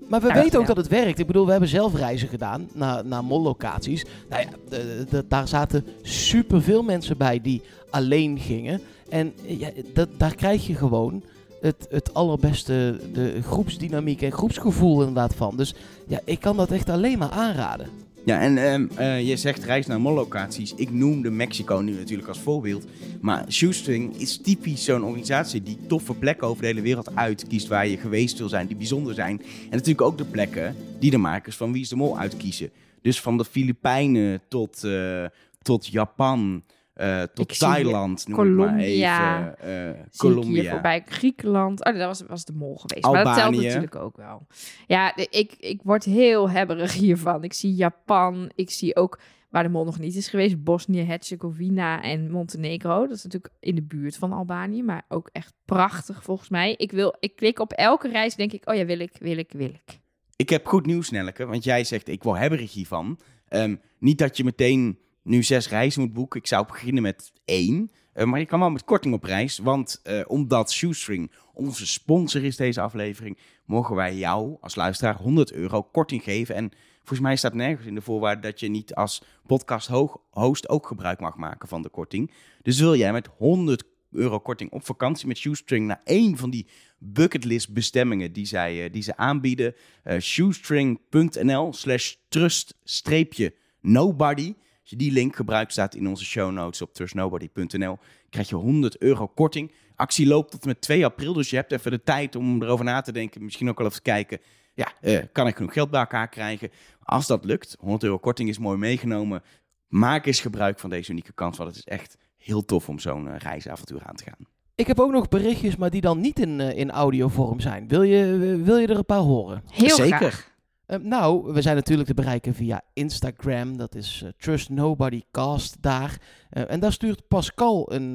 Maar we nou, weten ook ja. dat het werkt. Ik bedoel, we hebben zelf reizen gedaan naar, naar mollocaties. Nou ja, de, de, daar zaten superveel mensen bij die alleen gingen. En ja, dat, daar krijg je gewoon het, het allerbeste de groepsdynamiek en groepsgevoel inderdaad van. Dus ja, ik kan dat echt alleen maar aanraden. Ja, en um, uh, je zegt reis naar mollocaties. Ik noemde Mexico nu natuurlijk als voorbeeld. Maar Shoestring is typisch zo'n organisatie die toffe plekken over de hele wereld uitkiest waar je geweest wil zijn, die bijzonder zijn. En natuurlijk ook de plekken die de makers van Wie is de Mol uitkiezen. Dus van de Filipijnen tot, uh, tot Japan. Uh, tot Thailand, noem Colombia, ik maar even. Uh, Colombia. Voorbij Griekenland. Oh, dat was, was de mol geweest. Albanië. Maar dat telt natuurlijk ook wel. Ja, ik, ik word heel hebberig hiervan. Ik zie Japan. Ik zie ook waar de mol nog niet is geweest. Bosnië-Herzegovina en Montenegro. Dat is natuurlijk in de buurt van Albanië. Maar ook echt prachtig volgens mij. Ik, wil, ik klik op elke reis denk ik, oh ja, wil ik, wil ik, wil ik. Ik heb goed nieuws, Nelleke. Want jij zegt, ik word hebberig hiervan. Um, niet dat je meteen nu zes reizen moet boeken. Ik zou beginnen met één. Uh, maar je kan wel met korting op reis. Want uh, omdat Shoestring onze sponsor is deze aflevering, mogen wij jou als luisteraar 100 euro korting geven. En volgens mij staat nergens in de voorwaarden dat je niet als podcast host ook gebruik mag maken van de korting. Dus wil jij met 100 euro korting op vakantie met Shoestring naar één van die bucketlist bestemmingen die, zij, uh, die ze aanbieden. shoestring.nl slash trust-nobody. Als je die link gebruikt, staat in onze show notes op trustnobody.nl. Krijg je 100 euro korting. Actie loopt tot en met 2 april, dus je hebt even de tijd om erover na te denken. Misschien ook wel even kijken, ja, uh, kan ik genoeg geld bij elkaar krijgen? Als dat lukt, 100 euro korting is mooi meegenomen. Maak eens gebruik van deze unieke kans, want het is echt heel tof om zo'n uh, reisavontuur aan te gaan. Ik heb ook nog berichtjes, maar die dan niet in, uh, in audiovorm zijn. Wil je, wil je er een paar horen? Heel Zeker. graag. Uh, nou, we zijn natuurlijk te bereiken via Instagram. Dat is uh, Trust Nobody Cast daar. Uh, en daar stuurt Pascal een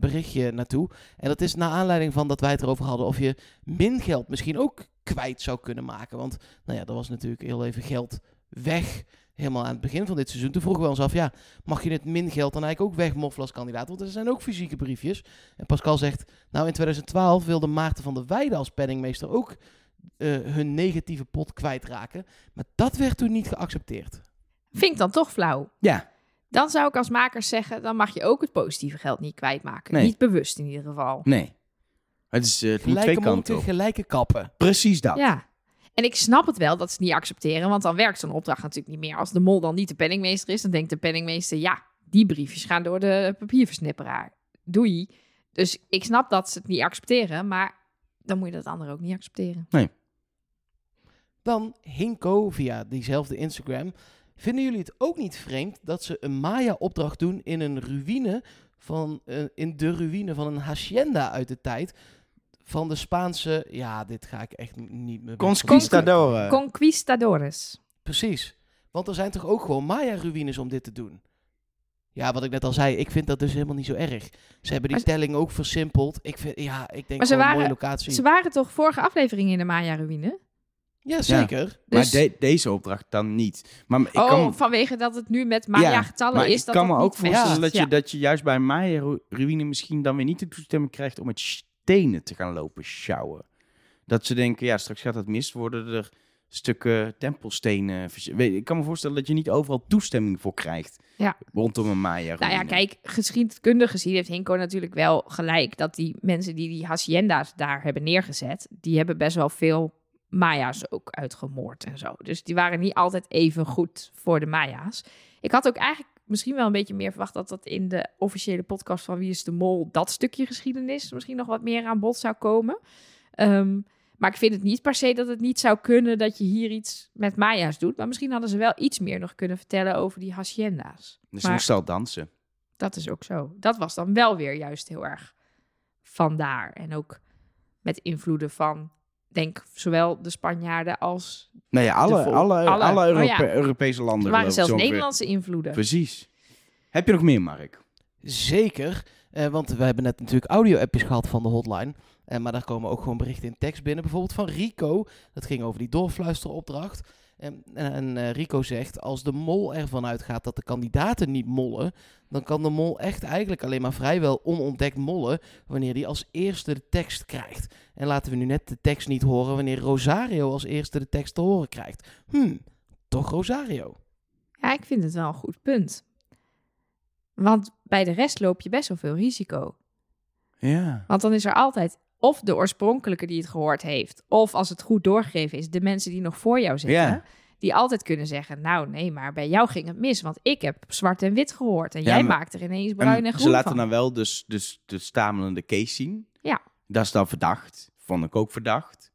berichtje naartoe. En dat is naar aanleiding van dat wij het erover hadden of je min geld misschien ook kwijt zou kunnen maken. Want nou ja, er was natuurlijk heel even geld weg helemaal aan het begin van dit seizoen. Toen vroegen we ons af, ja, mag je het min geld dan eigenlijk ook wegmoffelen als kandidaat? Want er zijn ook fysieke briefjes. En Pascal zegt, nou in 2012 wilde Maarten van der Weijden als penningmeester ook eh, hun negatieve pot kwijtraken. Maar dat werd toen niet geaccepteerd. Vind ik dan toch flauw. Ja, Dan zou ik als makers zeggen, dan mag je ook het positieve geld niet kwijtmaken. Nee. Niet bewust in ieder geval. nee. Het, is, eh, het moet twee Gelijke kanten monten, op. gelijke kappen. Precies dat. Ja. En ik snap het wel dat ze het niet accepteren, want dan werkt zo'n opdracht natuurlijk niet meer. Als de mol dan niet de penningmeester is, dan denkt de penningmeester, ja, die briefjes gaan door de papierversnipperaar. Doei. Dus ik snap dat ze het niet accepteren, maar dan moet je dat andere ook niet accepteren. Dan Hinko via diezelfde Instagram. Vinden jullie het ook niet vreemd dat ze een Maya-opdracht doen in een ruïne van, eh, in de ruïne van een hacienda uit de tijd van de Spaanse, ja, dit ga ik echt niet meer. Conquistador. Conquistadores. Precies. Want er zijn toch ook gewoon Maya-ruïnes om dit te doen? Ja, wat ik net al zei, ik vind dat dus helemaal niet zo erg. Ze hebben die Maar- telling ook versimpeld. Ik vind, ja, ik denk Maar ze gewoon een mooie waren- locatie. Ze waren toch vorige aflevering in de Maya-ruïne? Ja, zeker. Maar Dus- de- deze opdracht dan niet. Maar ik oh, kan, vanwege dat het nu met Ja, Maya-getallen maar is. ik dat kan dat me ook voorstellen dat, je, Ja. dat je juist bij Maya ruïne misschien dan weer niet de toestemming krijgt om met stenen te gaan lopen sjouwen. Dat ze denken, ja, straks gaat het mis, worden er stukken tempelstenen. Ik kan me voorstellen dat je niet overal toestemming voor krijgt Ja. rondom een Maya Nou ja, kijk, geschiedkundig gezien heeft Hinko natuurlijk wel gelijk dat die mensen die die hacienda's daar hebben neergezet, die hebben best wel veel Maya's ook uitgemoord en zo. Dus die waren niet altijd even goed voor de Maya's. Ik had ook eigenlijk misschien wel een beetje meer verwacht dat dat in de officiële podcast van Wie is de Mol dat stukje geschiedenis misschien nog wat meer aan bod zou komen. Ehm, maar ik vind het niet per se dat het niet zou kunnen dat je hier iets met Maya's doet. Maar misschien hadden ze wel iets meer nog kunnen vertellen over die hacienda's. Dus ze maar- moest al dansen. Dat is ook zo. Dat was dan wel weer juist heel erg vandaar. En ook met invloeden van, denk zowel de Spanjaarden als... Ja, alle, alle, alle, alle. Oh Europe- ja. Europese landen. Er waren zelfs. Nederlandse invloeden. Precies. Heb je nog meer, Mark? Zeker, eh, want we hebben net natuurlijk audio-appjes gehad van de hotline. Eh, maar daar komen ook gewoon berichten in tekst binnen. Bijvoorbeeld van Rico. Dat ging over die doorfluisteropdracht. En, en, eh, Rico zegt, als de mol ervan uitgaat dat de kandidaten niet mollen, dan kan de mol echt eigenlijk alleen maar vrijwel onontdekt mollen wanneer hij als eerste de tekst krijgt. En laten we nu net de tekst niet horen wanneer Rosario als eerste de tekst te horen krijgt. Hm, toch Rosario. Ja, ik vind het wel een goed punt. Want bij de rest loop je best wel veel risico. Ja. Want dan is er altijd of de oorspronkelijke die het gehoord heeft, of als het goed doorgegeven is, de mensen die nog voor jou zitten, die altijd kunnen zeggen, nou nee, maar bij jou ging het mis, want ik heb zwart en wit gehoord en Ja, jij maar- maakt er ineens bruin en, En groen ze laten van. dan wel dus, dus de stamelende case zien. Ja. Dat is dan verdacht. Vond ik ook verdacht.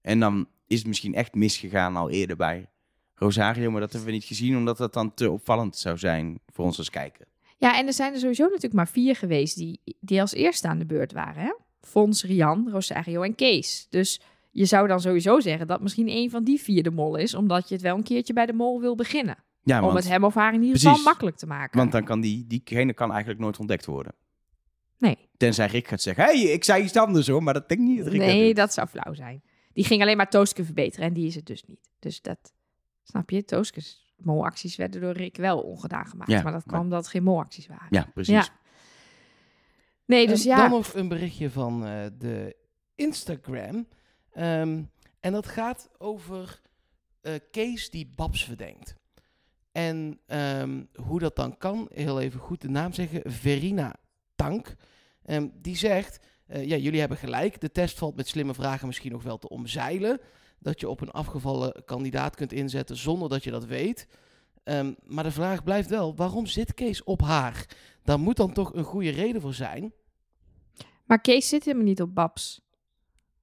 En dan is het misschien echt misgegaan al eerder bij Rosario. Maar dat hebben we niet gezien, omdat dat dan te opvallend zou zijn voor ons als kijker. Ja, en er zijn er sowieso natuurlijk maar vier geweest die, die als eerste aan de beurt waren. Hè? Fons, Rian, Rosario en Kees. Dus je zou dan sowieso zeggen dat misschien een van die vier de mol is, omdat je het wel een keertje bij de mol wil beginnen. Ja, om want, het hem of haar in ieder Precies. geval makkelijk te maken. want dan kan die, diegene kan eigenlijk nooit ontdekt worden. nee, Tenzij Rick gaat zeggen, hey, ik zei iets anders hoor, maar dat denk ik niet dat Rick nee dat zou flauw zijn. Die ging alleen maar Tooske verbeteren en die is het dus niet. Dus dat, snap je, Tooske's molacties werden door Rick wel ongedaan gemaakt. Ja, maar dat maar- kwam omdat het geen molacties waren. Ja, precies. Ja. Nee, dus ja. Dan nog een berichtje van eh, de Instagram. Ehm, en dat gaat over eh Kees die Babs verdenkt. En ehm, hoe dat dan kan, heel even goed de naam zeggen, Verina Tank. Ehm, die zegt, eh, ja, jullie hebben gelijk, de test valt met slimme vragen misschien nog wel te omzeilen. Dat je op een afgevallen kandidaat kunt inzetten zonder dat je dat weet. Maar de vraag blijft wel, waarom zit Kees op haar? Daar moet dan toch een goede reden voor zijn. Maar Kees zit helemaal niet op Babs.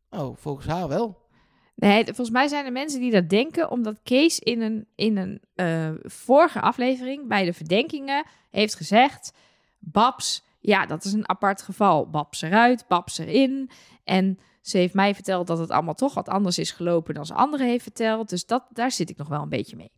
Oh, volgens haar wel. Nee, volgens mij zijn er mensen die dat denken, omdat Kees in een, in een eh, vorige aflevering bij de verdenkingen heeft gezegd: Babs, ja, dat is een apart geval. Babs eruit, Babs erin. En ze heeft mij verteld dat het allemaal toch wat anders is gelopen dan ze anderen heeft verteld. Dus dat, daar zit ik nog wel een beetje mee.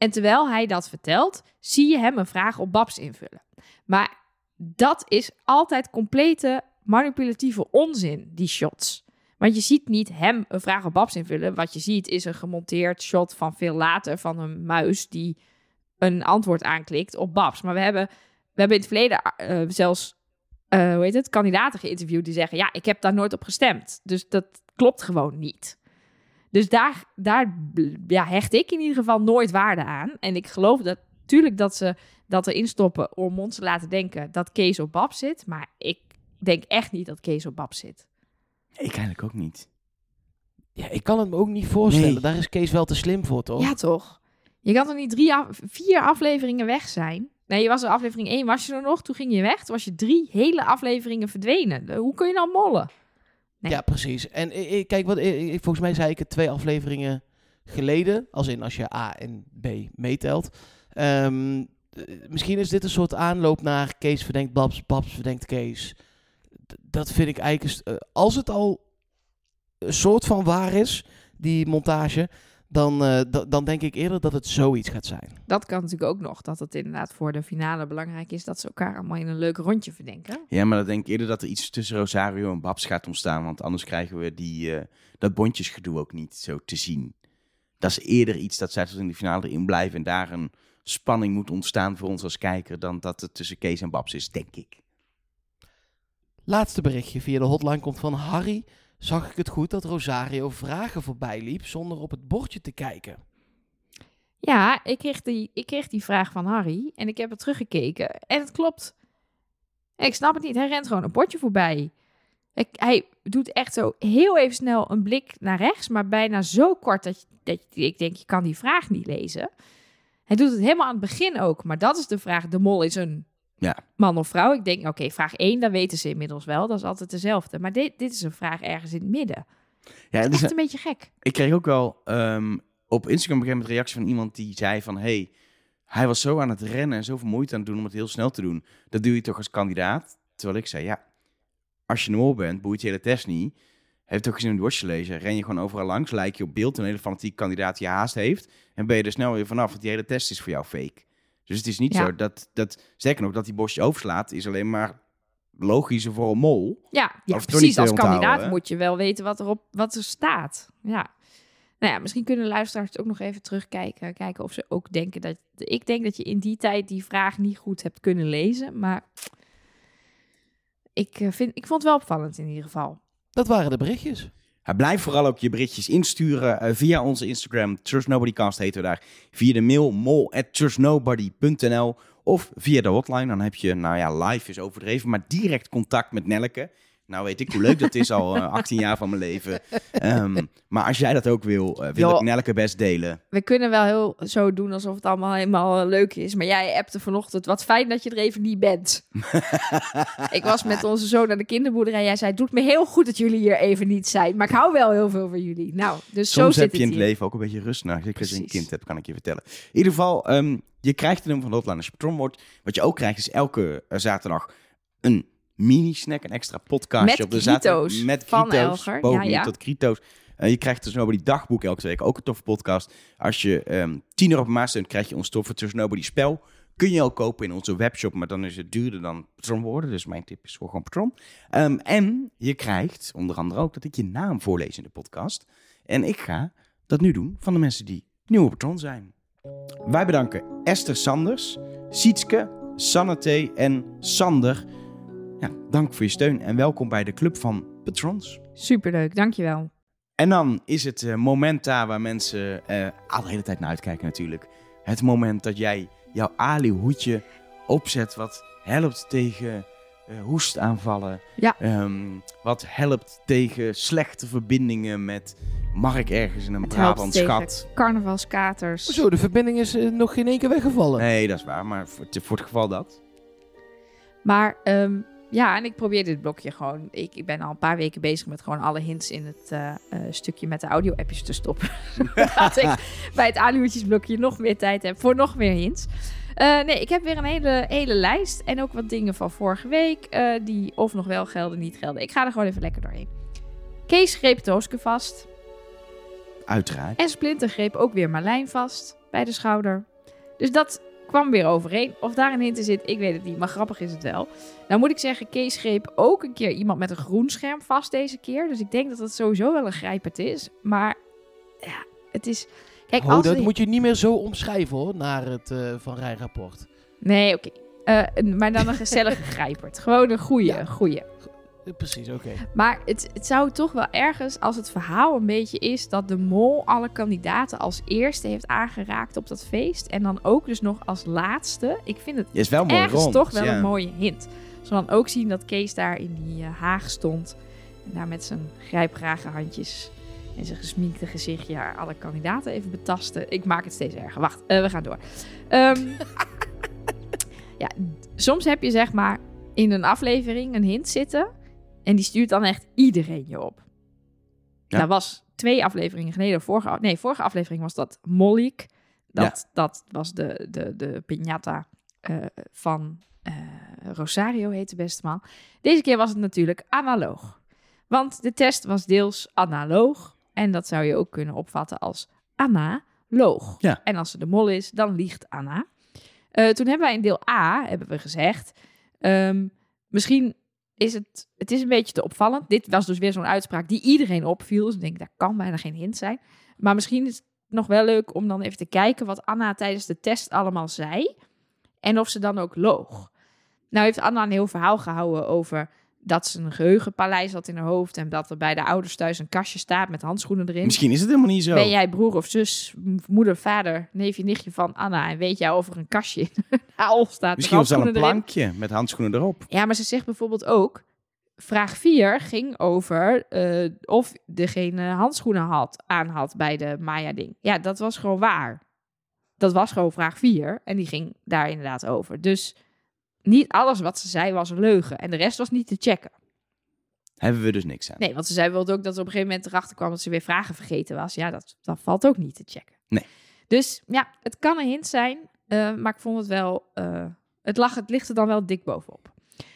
En terwijl hij dat vertelt, zie je hem een vraag op Babs invullen. Maar dat is altijd complete manipulatieve onzin, die shots. Want je ziet niet hem een vraag op Babs invullen. Wat je ziet is een gemonteerd shot van veel later van een muis die een antwoord aanklikt op Babs. Maar we hebben, we hebben in het verleden eh, zelfs, eh, hoe heet het, kandidaten geïnterviewd die zeggen, ja, ik heb daar nooit op gestemd. Dus dat klopt gewoon niet. Dus daar, daar ja, hecht ik in ieder geval nooit waarde aan. En ik geloof dat, natuurlijk dat ze dat erin stoppen om ons te laten denken dat Kees op Babs zit. Maar ik denk echt niet dat Kees op Babs zit. Ik eigenlijk ook niet. Ja, ik kan het me ook niet voorstellen. Nee. Daar is Kees wel te slim voor, toch? Ja, toch? Je kan toch niet drie, af- vier afleveringen weg zijn? Nee, je was in aflevering 1, was je er nog? Toen ging je weg. Toen was je drie hele afleveringen verdwenen. Hoe kun je nou mollen? Ja, precies. En kijk, wat, volgens mij zei ik het twee afleveringen geleden. Als in als je A en B meetelt. Ehm, eh, misschien is dit een soort aanloop naar Kees verdenkt Babs, Babs verdenkt Kees. Dat vind ik eigenlijk... eh, als het al een soort van waar is, die montage... Dan, eh, da- dan denk ik eerder dat het zoiets gaat zijn. Dat kan natuurlijk ook nog. Dat het inderdaad voor de finale belangrijk is dat ze elkaar allemaal in een leuk rondje verdenken. Ja, maar dan denk ik eerder dat er iets tussen Rosario en Babs gaat ontstaan. Want anders krijgen we die, eh, dat bondjesgedoe ook niet zo te zien. Dat is eerder iets dat zij tot in de finale erin blijven. En daar een spanning moet ontstaan voor ons als kijker. Dan dat het tussen Kees en Babs is, denk ik. Laatste berichtje via de hotline komt van Harry. Zag ik het goed dat Rosario vragen voorbij liep zonder op het bordje te kijken? Ja, ik kreeg, die, ik kreeg die vraag van Harry en ik heb het teruggekeken. En het klopt. Ik snap het niet. Hij rent gewoon een bordje voorbij. Hij doet echt zo heel even snel een blik naar rechts, maar bijna zo kort dat, dat ik denk, je kan die vraag niet lezen. Hij doet het helemaal aan het begin ook, maar dat is de vraag. De mol is een Ja. man of vrouw. Ik denk, oké, vraag 1, dat weten ze inmiddels wel. Dat is altijd dezelfde. Maar dit, dit is een vraag ergens in het midden. Ja, Echt dus, een beetje gek. ik kreeg ook wel ehm, op Instagram een een reactie van iemand die zei van... Hey, hij was zo aan het rennen en zoveel moeite aan het doen om het heel snel te doen. Dat doe je toch als kandidaat? Terwijl ik zei, ja, als je een mol bent, boeit je hele test niet. Heeft ook gezien bordje te lezen. Ren je gewoon overal langs, lijk je op beeld een hele fanatieke kandidaat die haast heeft. En ben je er snel weer vanaf, want die hele test is voor jou fake. Dus het is niet Ja. zo dat, dat, sterker nog, dat die bordje overslaat, is alleen maar logischer voor een mol. Ja, ja Of toch niet precies. Als kandidaat moet je wel weten wat, erop, wat er staat. Ja. Nou ja, misschien kunnen luisteraars ook nog even terugkijken. Kijken of ze ook denken dat... Ik denk dat je in die tijd die vraag niet goed hebt kunnen lezen. Maar ik, eh, vind, ik vond het wel opvallend in ieder geval. Dat waren de berichtjes. Blijf vooral ook je berichtjes insturen eh, via onze Instagram. Trust Nobodycast heten we daar. Via de mail mol of via de hotline. Dan heb je, nou ja, live is overdreven, maar direct contact met Nelke. Nou weet ik hoe leuk dat is al eh, 18 jaar van mijn leven. Ehm, maar als jij dat ook wil, eh, wil ik Nelke best delen. We kunnen wel heel zo doen alsof het allemaal helemaal eh, leuk is. Maar jij appte vanochtend, wat fijn dat je er even niet bent. ik was met onze zoon naar de kinderboerderij. Jij zei, het doet me heel goed dat jullie hier even niet zijn. Maar ik hou wel heel veel van jullie. Nou, dus zo Soms zit heb je in het hier. leven ook een beetje rust. Zeker als je een kind hebt, kan ik je vertellen. In ieder geval, ehm, je krijgt de nummer van de hotline als je patron wordt. Wat je ook krijgt is elke eh, zaterdag een mini-snack, een extra podcastje Met op de zaterdag. Met. Elger, Boven ja, ja. tot krito's. Eh, je krijgt dus Nobody dagboek elke week. Ook een toffe podcast. Als je ehm 10 euro per maand steunt, krijg je ons toffe Tussen Nobody spel. Kun je ook kopen in onze webshop, maar dan is het duurder dan patron worden. Dus mijn tip is voor gewoon patron. Ehm, en je krijgt onder andere ook dat ik je naam voorlees in de podcast. En ik ga dat nu doen van de mensen die nieuwe patron zijn. Wij bedanken Esther Sanders, Sietske, Sanne en Sander. Ja, dank voor je steun en welkom bij de Club van Patrons. Superleuk, dankjewel. En dan is het eh, moment daar waar mensen eh, al de hele tijd naar uitkijken natuurlijk. Het moment dat jij jouw Ali-hoedje opzet wat helpt tegen eh, hoestaanvallen. Ja. Ehm, wat helpt tegen slechte verbindingen met Mark ergens in een Het helpt Brabant tegen schat. carnavalskaters. Zo, de verbinding is nog geen één keer weggevallen. Nee, dat is waar, maar voor, het- voor het geval dat. Maar ehm, ja, en ik probeer dit blokje gewoon. Ik, ik ben al een paar weken bezig met gewoon alle hints in het eh, eh, stukje met de audio-appjes te stoppen. Zodat ik bij het aanhoedjesblokje nog meer tijd heb voor nog meer hints. Eh, nee, ik heb weer een hele, hele lijst. En ook wat dingen van vorige week. die of nog wel gelden, niet gelden. Ik ga er gewoon even lekker doorheen. Kees greep Tooske vast. Uiteraard. En Splinter greep ook weer Marlijn vast bij de schouder. Dus dat kwam weer overeen. Of daar een hint in zit, ik weet het niet. Maar grappig is het wel. Nou moet ik zeggen, Kees greep ook een keer iemand met een groen scherm vast deze keer. Dus ik denk dat het sowieso wel een grijpert is. Maar ja, het is... Kijk, Oh, als dat moet je niet meer zo omschrijven hoor, naar het eh, Van Rijn rapport. Nee, oké. Eh, maar dan een gezellige grijpert. Gewoon een Ja. goeie. Eh, Precies, oké. Maar het, het zou toch wel ergens, als het verhaal een beetje is dat de mol alle kandidaten als eerste heeft aangeraakt op dat feest. En dan ook dus nog als laatste. Ik vind het is wel mooi ergens rond. toch wel ja. een mooie hint. We dan ook zien dat Kees daar in die eh, haag stond. En daar met zijn grijpgrage handjes en zijn gesminkte gezichtje haar alle kandidaten even betasten. Ik maak het steeds erger. Wacht, eh, we gaan door. Ehm, ja, soms heb je zeg maar in een aflevering een hint zitten. En die stuurt dan echt iedereen je op. Ja. Dat was twee afleveringen geleden. Vorige, nee, vorige aflevering was dat Mollik. Dat, dat was de, de, de piñata eh, van eh, Rosario, heet de beste man. Deze keer was het natuurlijk analoog. Want de test was deels analoog. En dat zou je ook kunnen opvatten als analoog. Ja. En als ze de mol is, dan liegt Anna. Eh, toen hebben wij in deel A hebben we gezegd... ehm, misschien is het... Het is een beetje te opvallend. Dit was dus weer zo'n uitspraak die iedereen opviel. Dus ik denk, daar kan bijna geen hint zijn. Maar misschien is het nog wel leuk om dan even te kijken... wat Anna tijdens de test allemaal zei. En of ze dan ook loog. Nou heeft Anna een heel verhaal gehouden over dat ze een geheugenpaleis had in haar hoofd en dat er bij de ouders thuis een kastje staat met handschoenen erin. Misschien is het helemaal niet zo. Ben jij broer of zus, moeder, vader, neefje, nichtje van Anna en weet jij of er een kastje in haar staat Misschien was wel een erin? plankje met handschoenen erop. Ja, maar ze zegt bijvoorbeeld ook, vraag 4 ging over eh, of degene handschoenen had, aan had bij de Maya-ding. Ja, dat was gewoon waar. Dat was gewoon vraag 4 en die ging daar inderdaad over. Dus niet alles wat ze zei was een leugen en de rest was niet te checken. Hebben we dus niks aan. Nee, want ze zei bijvoorbeeld ook dat ze op een gegeven moment erachter kwam dat ze weer vragen vergeten was. Ja, dat, dat valt ook niet te checken. Nee. Dus ja, het kan een hint zijn, eh, maar ik vond het wel, eh, het, lag, het ligt er dan wel dik bovenop.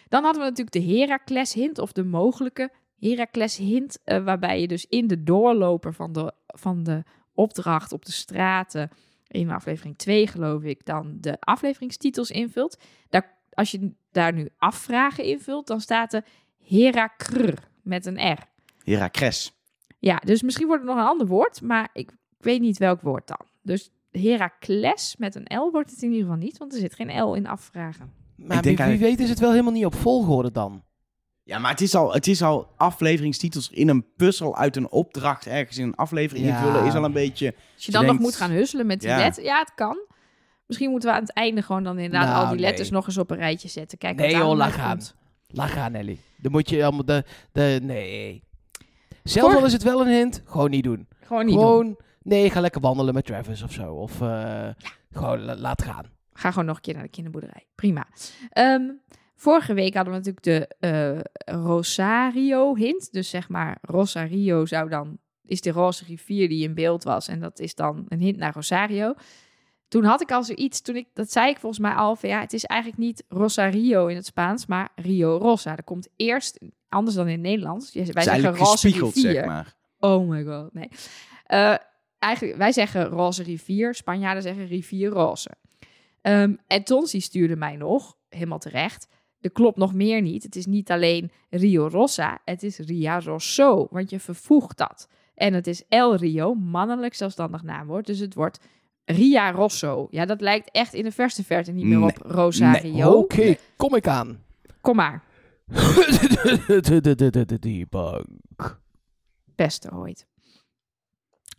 Dan hadden we natuurlijk de Heracles hint of de mogelijke Heracles hint, eh, waarbij je dus in de doorloper van de, van de opdracht op de straten, in aflevering 2 geloof ik, dan de afleveringstitels invult. Daar, als je daar nu afvragen invult, dan staat er Herakr met een R. Heracres. Ja, dus misschien wordt het nog een ander woord, maar ik weet niet welk woord dan. Dus Heracles met een L wordt het in ieder geval niet, want er zit geen L in afvragen. Maar Ik denk wie, wie weet is het wel helemaal niet op volgorde dan. Ja, maar het is, al, het is al afleveringstitels in een puzzel uit een opdracht ergens in een aflevering Ja. invullen. Is al een beetje... Als je Je dan nog moet gaan husselen met die Ja. letter, ja, het kan. Misschien moeten we aan het einde gewoon dan inderdaad Nou, al die letters nee. nog eens op een rijtje zetten. Kijk, Nee, joh, laat gaan. Laat gaan, Nelly. Dan moet je allemaal de... de nee. Zelfs Voor- al is het wel een hint, gewoon niet doen. Gewoon niet doen. gewoon, nee, ga lekker wandelen met Travis of zo. Of eh, gewoon la- laat gaan. Ga gewoon nog een keer naar de kinderboerderij. Prima. Ehm, vorige week hadden we natuurlijk de eh, Rosario hint. Dus zeg maar, Rosario zou dan, is de roze rivier die in beeld was. En dat is dan een hint naar Rosario. Toen had ik al zoiets, toen ik, dat zei ik volgens mij al, van ja, het is eigenlijk niet Rosario in het Spaans, maar Rio Rosa. Er komt eerst, anders dan in het Nederlands, wij Het zeggen roze rivier. zeg maar. Oh my god, nee. Eh, eigenlijk, wij zeggen roze rivier, Spanjaarden zeggen rivier roze. Ehm, en Tonsi stuurde mij nog, helemaal terecht, er klopt nog meer niet. Het is niet alleen Rio Rossa, het is Ria Rosso, want je vervoegt dat. En het is El Rio, mannelijk zelfstandig naamwoord, dus het wordt Ria Rosso. Ja, dat lijkt echt in de verste verte niet meer Nee. op Rosario. Oké, kom ik aan. Kom maar, de Debunk. beste ooit.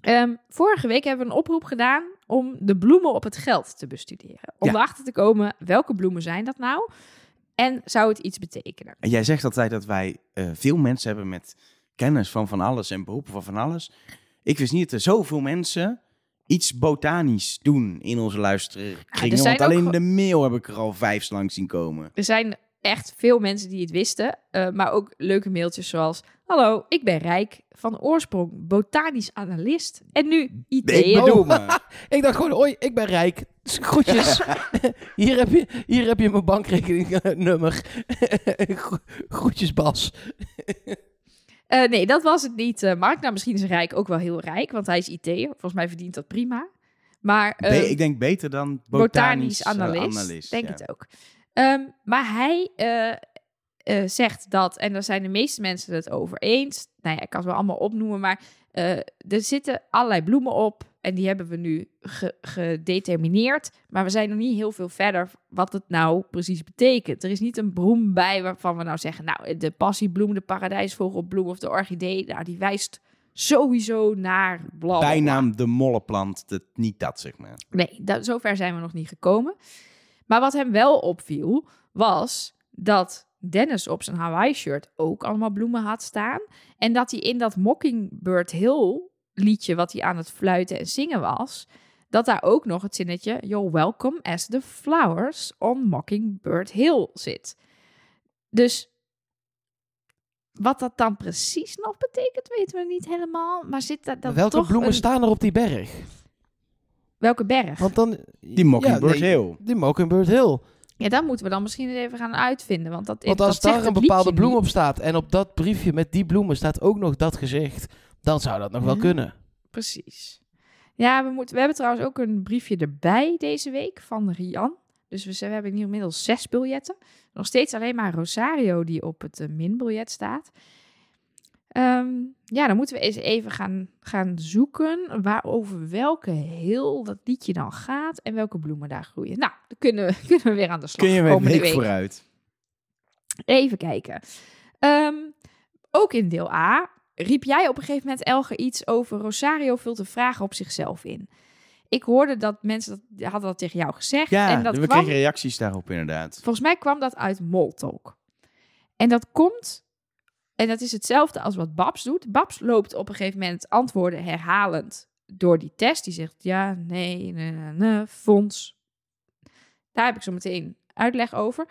Ehm, vorige week hebben we een oproep gedaan om de bloemen op het geld te bestuderen. Om Ja. erachter te komen, welke bloemen zijn dat nou? En zou het iets betekenen? En jij zegt altijd dat wij eh, veel mensen hebben met kennis van van alles en beroepen van van alles. Ik wist niet dat er zoveel mensen iets botanisch doen in onze luisterkringen. er zijn want alleen ook de mail heb ik er al vijf langs zien komen. Er zijn echt veel mensen die het wisten, eh, maar ook leuke mailtjes zoals... Hallo, ik ben Rijk, van oorsprong botanisch analist en nu ideeën. bedoel me. Ik dacht gewoon, hoi, ik ben rijk. Groetjes. hier, heb je, hier heb je mijn bankrekeningnummer. Gro- Groetjes, Bas. Eh, nee, dat was het niet, eh, Mark. Nou, misschien is Rijk ook wel heel rijk, want hij is IT'er. Volgens mij verdient dat prima. Maar Be- eh, ik denk beter dan botanisch, botanisch, eh, analist, analist, denk ja. het ook. Ehm, maar hij zegt dat, en daar zijn de meeste mensen het over eens. Nou ja, ik kan het wel allemaal opnoemen, maar er zitten allerlei bloemen op. En die hebben we nu ge- gedetermineerd. Maar we zijn nog niet heel veel verder wat het nou precies betekent. Er is niet een bloem bij waarvan we nou zeggen... nou, de passiebloem, de paradijsvogelbloem of de orchidee... nou, die wijst sowieso naar bla, bla, bla. Bijnaam de molleplant, dat, niet dat zeg maar. Nee, dat, zover zijn we nog niet gekomen. Maar wat hem wel opviel, was dat Dennis op zijn Hawaii-shirt ook allemaal bloemen had staan. En dat hij in dat Mockingbird Hill liedje, wat hij aan het fluiten en zingen was, dat daar ook nog het zinnetje You're welcome as the flowers on Mockingbird Hill zit. Dus wat dat dan precies nog betekent, weten we niet helemaal. Maar zit daar dan Welke toch bloemen een- staan er op die berg? Welke berg? Want dan... Die Mockingbird Ja, nee, Hill. Die Mockingbird Hill. Ja, dan moeten we dan misschien even gaan uitvinden. Want, dat, Want dat als zegt daar een bepaalde bloem niet. op staat en op dat briefje met die bloemen staat ook nog dat gezicht, dan zou dat nog wel Ja. kunnen. Precies. Ja, we, moeten, we hebben trouwens ook een briefje erbij deze week van Rian. Dus we, zijn- we hebben hier inmiddels zes biljetten. Nog steeds alleen maar Rosario die op het eh, minbiljet staat. Ehm, ja, dan moeten we eens even gaan, gaan zoeken waarover welke heel dat liedje dan gaat en welke bloemen daar groeien. Nou, dan kunnen we, kunnen we weer aan de slag Kun je weer week week. vooruit. Even kijken. Ehm, ook in deel A riep jij op een gegeven moment, Elge, iets over Rosario vult de vragen op zichzelf in. Ik hoorde dat mensen dat, hadden dat tegen jou gezegd. Ja, en dat we kwam, kregen reacties daarop inderdaad. volgens mij kwam dat uit Moltalk. En dat komt, en dat is hetzelfde als wat Babs doet. Babs loopt op een gegeven moment antwoorden herhalend door die test. Die zegt ja, nee, nee, nee, nee, fonds. Daar heb ik zo meteen uitleg over.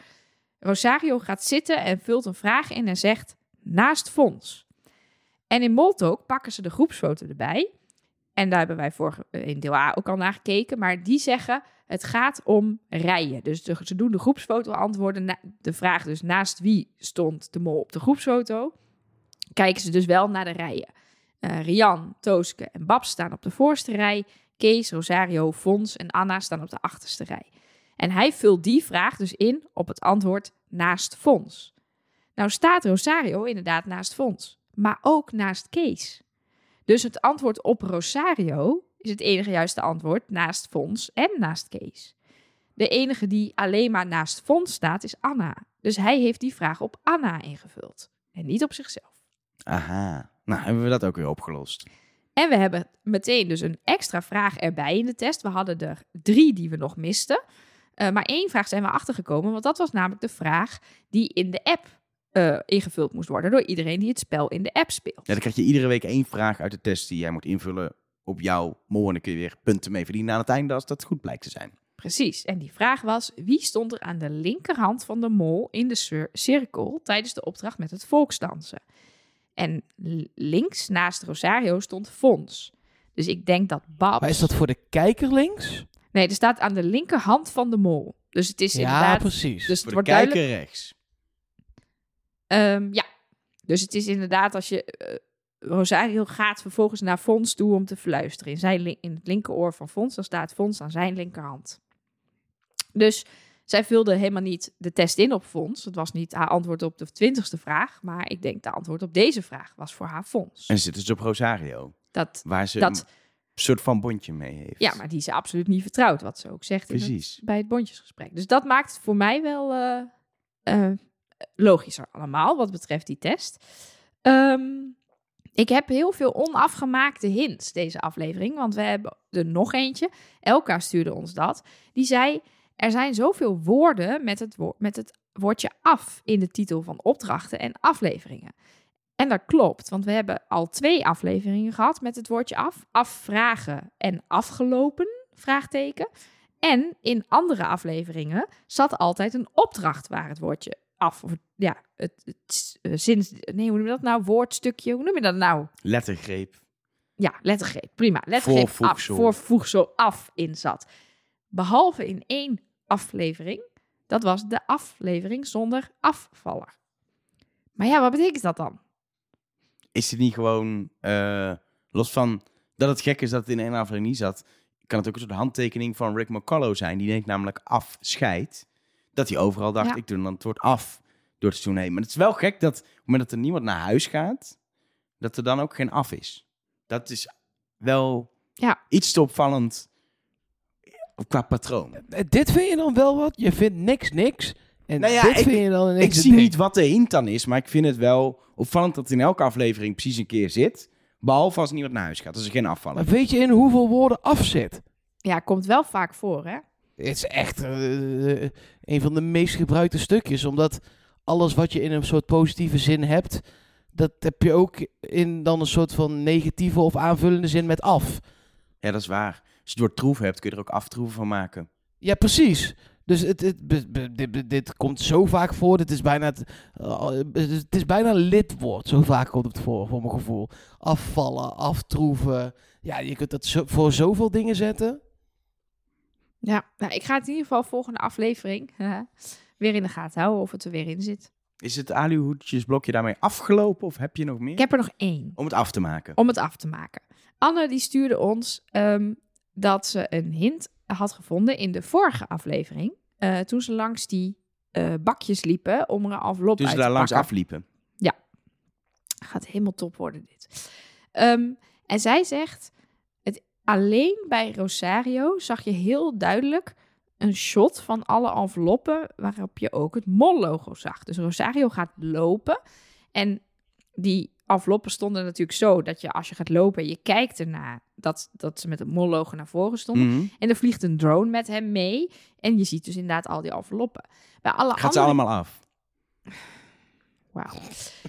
Rosario gaat zitten en vult een vraag in en zegt naast fonds. En in Moltalk pakken ze de groepsfoto erbij. En daar hebben wij vorige, in deel A ook al naar gekeken. Maar die zeggen het gaat om rijen. Dus ze doen de groepsfoto antwoorden. De vraag dus naast wie stond de mol op de groepsfoto. Kijken ze dus wel naar de rijen. Eh, Rian, Tooske en Babs staan op de voorste rij. Kees, Rosario, Fons en Anna staan op de achterste rij. En hij vult die vraag dus in op het antwoord naast Fons. Nou staat Rosario inderdaad naast Fons, maar ook naast Kees. Dus het antwoord op Rosario is het enige juiste antwoord naast Fons en naast Kees. De enige die alleen maar naast Fons staat is Anna. Dus hij heeft die vraag op Anna ingevuld en niet op zichzelf. Aha. Nou, hebben we dat ook weer opgelost. En we hebben meteen dus een extra vraag erbij in de test. We hadden er drie die we nog misten. Eh, maar één vraag zijn we achtergekomen, want dat was namelijk de vraag die in de app eh, ingevuld moest worden door iedereen die het spel in de app speelt. Ja, dan krijg je iedere week één vraag uit de test die jij moet invullen op jouw mol. En dan kun je weer punten mee verdienen aan het einde als dat goed blijkt te zijn. Precies. En die vraag was: wie stond er aan de linkerhand van de mol in de cir- cirkel tijdens de opdracht met het volksdansen? En links naast Rosario stond Fons. Dus ik denk dat Babs. Maar is dat voor de kijker links? Nee, er staat aan de linkerhand van de mol. Dus het is Ja, inderdaad. precies. Dus het Voor de wordt kijker duidelijk. rechts. Ehm, ja. Dus het is inderdaad als je. eh, Rosario gaat vervolgens naar Fons toe om te fluisteren. In, zijn, in het linkeroor van Fons, dan staat Fons aan zijn linkerhand. Dus zij vulde helemaal niet de test in op Fons. Het was niet haar antwoord op de twintigste vraag. Maar ik denk de antwoord op deze vraag was voor haar Fons. En zitten ze op Rosario, Dat, waar ze dat, een soort van bondje mee heeft. ja, maar die ze absoluut niet vertrouwt, wat ze ook zegt in het Precies. bij het bondjesgesprek. Dus dat maakt voor mij wel eh, eh, logischer allemaal, wat betreft die test. Ehm, ik heb heel veel onafgemaakte hints deze aflevering, want we hebben er nog eentje. Elka stuurde ons dat. Die zei, er zijn zoveel woorden met het, woord, met het woordje af in de titel van opdrachten en afleveringen. En dat klopt, want we hebben al twee afleveringen gehad met het woordje af. Afvragen en afgelopen, vraagteken. En in andere afleveringen zat altijd een opdracht waar het woordje af, of ja, het, het eh, zin, nee, hoe noem je dat nou? Woordstukje, hoe noem je dat nou? Lettergreep. Ja, lettergreep, prima. Lettergreep af, Voorvoegsel. voorvoegsel af in zat. Behalve in één aflevering, dat was de aflevering zonder afvaller. Maar ja, wat betekent dat dan? Is het niet gewoon, eh, los van dat het gek is dat het in één aflevering niet zat, kan het ook een soort handtekening van Rick McCullough zijn. Die denkt namelijk afscheid. Dat hij overal dacht, Ja. ik doe dan het woord af door het seizoen heen. Maar het is wel gek dat op het moment dat er niemand naar huis gaat, dat er dan ook geen af is. Dat is wel Ja. Iets te opvallend qua patroon. Eh, Dit vind je dan wel wat? Je vindt niks niks. En Nou ja, dit ik- vind je dan niks Ik zie ding. niet wat de hint dan is, maar ik vind het wel opvallend dat het in elke aflevering precies een keer zit. Behalve als niemand naar huis gaat. Als er geen afvallen. Maar weet je in hoeveel woorden afzit? Ja, komt wel vaak voor, hè? Het is echt eh, een van de meest gebruikte stukjes. Omdat alles wat je in een soort positieve zin hebt, dat heb je ook in dan een soort van negatieve of aanvullende zin met af. Ja, dat is waar. Als je het woord troef hebt, kun je er ook aftroeven van maken. Ja, precies. Dus het, dit, dit- dit komt zo vaak voor. Het is bijna, het, uh, het is bijna een lidwoord. Zo vaak komt het voor, voor mijn gevoel. Afvallen, aftroeven. Ja, je kunt dat zo, voor zoveel dingen zetten. Ja, nou, ik ga het in ieder geval volgende aflevering weer in de gaten houden of het er weer in zit. Is het aluhoedjesblokje daarmee afgelopen of heb je nog meer? Ik heb er nog één Om het af te maken. om het af te maken. Anne die stuurde ons ehm, dat ze een hint had gevonden in de vorige aflevering. eh, toen ze langs die eh, bakjes liepen om er een envelop Toen uit ze te daar langs pakken. afliepen. Gaat helemaal top worden dit. Ehm, en zij zegt, alleen bij Rosario zag je heel duidelijk een shot van alle enveloppen waarop je ook het mol-logo zag. Dus Rosario gaat lopen en die enveloppen stonden natuurlijk zo dat je als je gaat lopen en je kijkt ernaar, dat, dat ze met het mol-logo naar voren stonden. Mhm. En er vliegt een drone met hem mee en je ziet dus inderdaad al die enveloppen. Bij alle Gaat ze andere allemaal af? Wauw.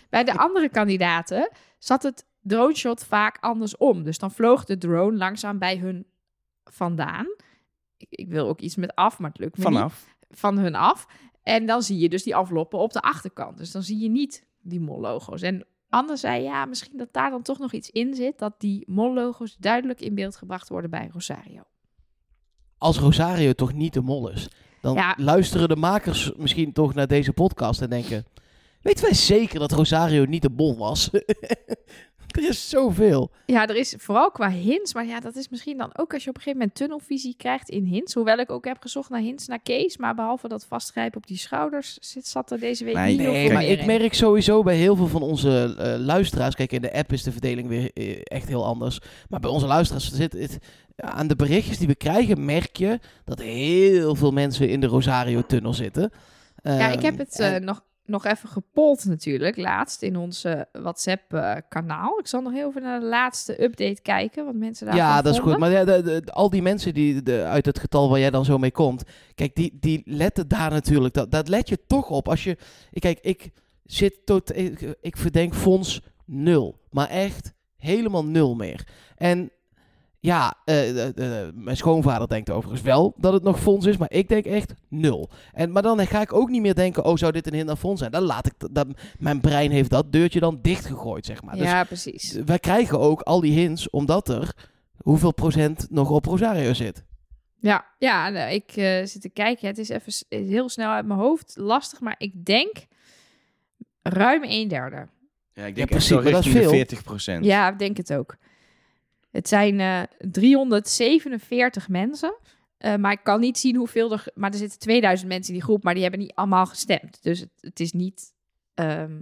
Bij de andere kandidaten zat het drone shot vaak andersom. Dus dan vloog de drone langzaam bij hun vandaan. Ik, ik wil ook iets met af, maar het lukt me niet. Vanaf. Van hun af. En dan zie je dus die enveloppen op de achterkant. Dus dan zie je niet die mol-logo's. En Anne zei, ja, misschien dat daar dan toch nog iets in zit... dat die mol-logo's duidelijk in beeld gebracht worden bij Rosario. Als Rosario toch niet de mol is, dan Ja. luisteren de makers misschien toch naar deze podcast en denken: Weten wij zeker dat Rosario niet de mol was? er is zoveel. Ja, er is vooral qua hints, maar ja, dat is misschien dan ook als je op een gegeven moment tunnelvisie krijgt in hints. Hoewel ik ook heb gezocht naar hints naar Kees, maar behalve dat vastgrijpen op die schouders zit, zat er deze week Nee, niet heel Nee, veel maar meer ik in. merk sowieso bij heel veel van onze eh, luisteraars. Kijk, in de app is de verdeling weer eh, echt heel anders. Maar bij onze luisteraars zit het. Aan de berichtjes die we krijgen, merk je dat heel veel mensen in de Rosario-tunnel zitten. Ja, ik heb Ehm, het en- eh, nog, nog even gepold natuurlijk, laatst in ons eh, WhatsApp-kanaal. ik zal nog heel even naar de laatste update kijken, wat mensen daarvan Ja, dat is goed. Maar ja, de, de- al die mensen die de, uit het getal waar jij dan zo mee komt, kijk, die, die letten daar natuurlijk. Dat, dat let je toch op. Als je, ik- kijk, ik zit tot, ik, ik verdenk Fons nul, maar echt helemaal nul meer. En ja, eh, eh, eh, mijn schoonvader denkt overigens wel dat het nog Fons is, maar ik denk echt nul. En, maar dan ga ik ook niet meer denken, oh, zou dit een hint naar Fons zijn? Dan laat ik, dat, mijn brein heeft dat deurtje dan dichtgegooid, zeg maar. Dus ja, precies. wij krijgen ook al die hints omdat er hoeveel procent nog op Rosario zit. Ja, ja nou, ik eh, zit te kijken. Het is even heel snel uit mijn hoofd lastig, maar ik denk ruim een derde. Ja, ik denk Ja, echt precies, zo dat is de veel. 40 procent. Ja, ik denk het ook. Het zijn eh 347 mensen. Eh, maar ik kan niet zien hoeveel er... Maar er zitten 2000 mensen in die groep, maar die hebben niet allemaal gestemd. Dus het, het is niet... ehm,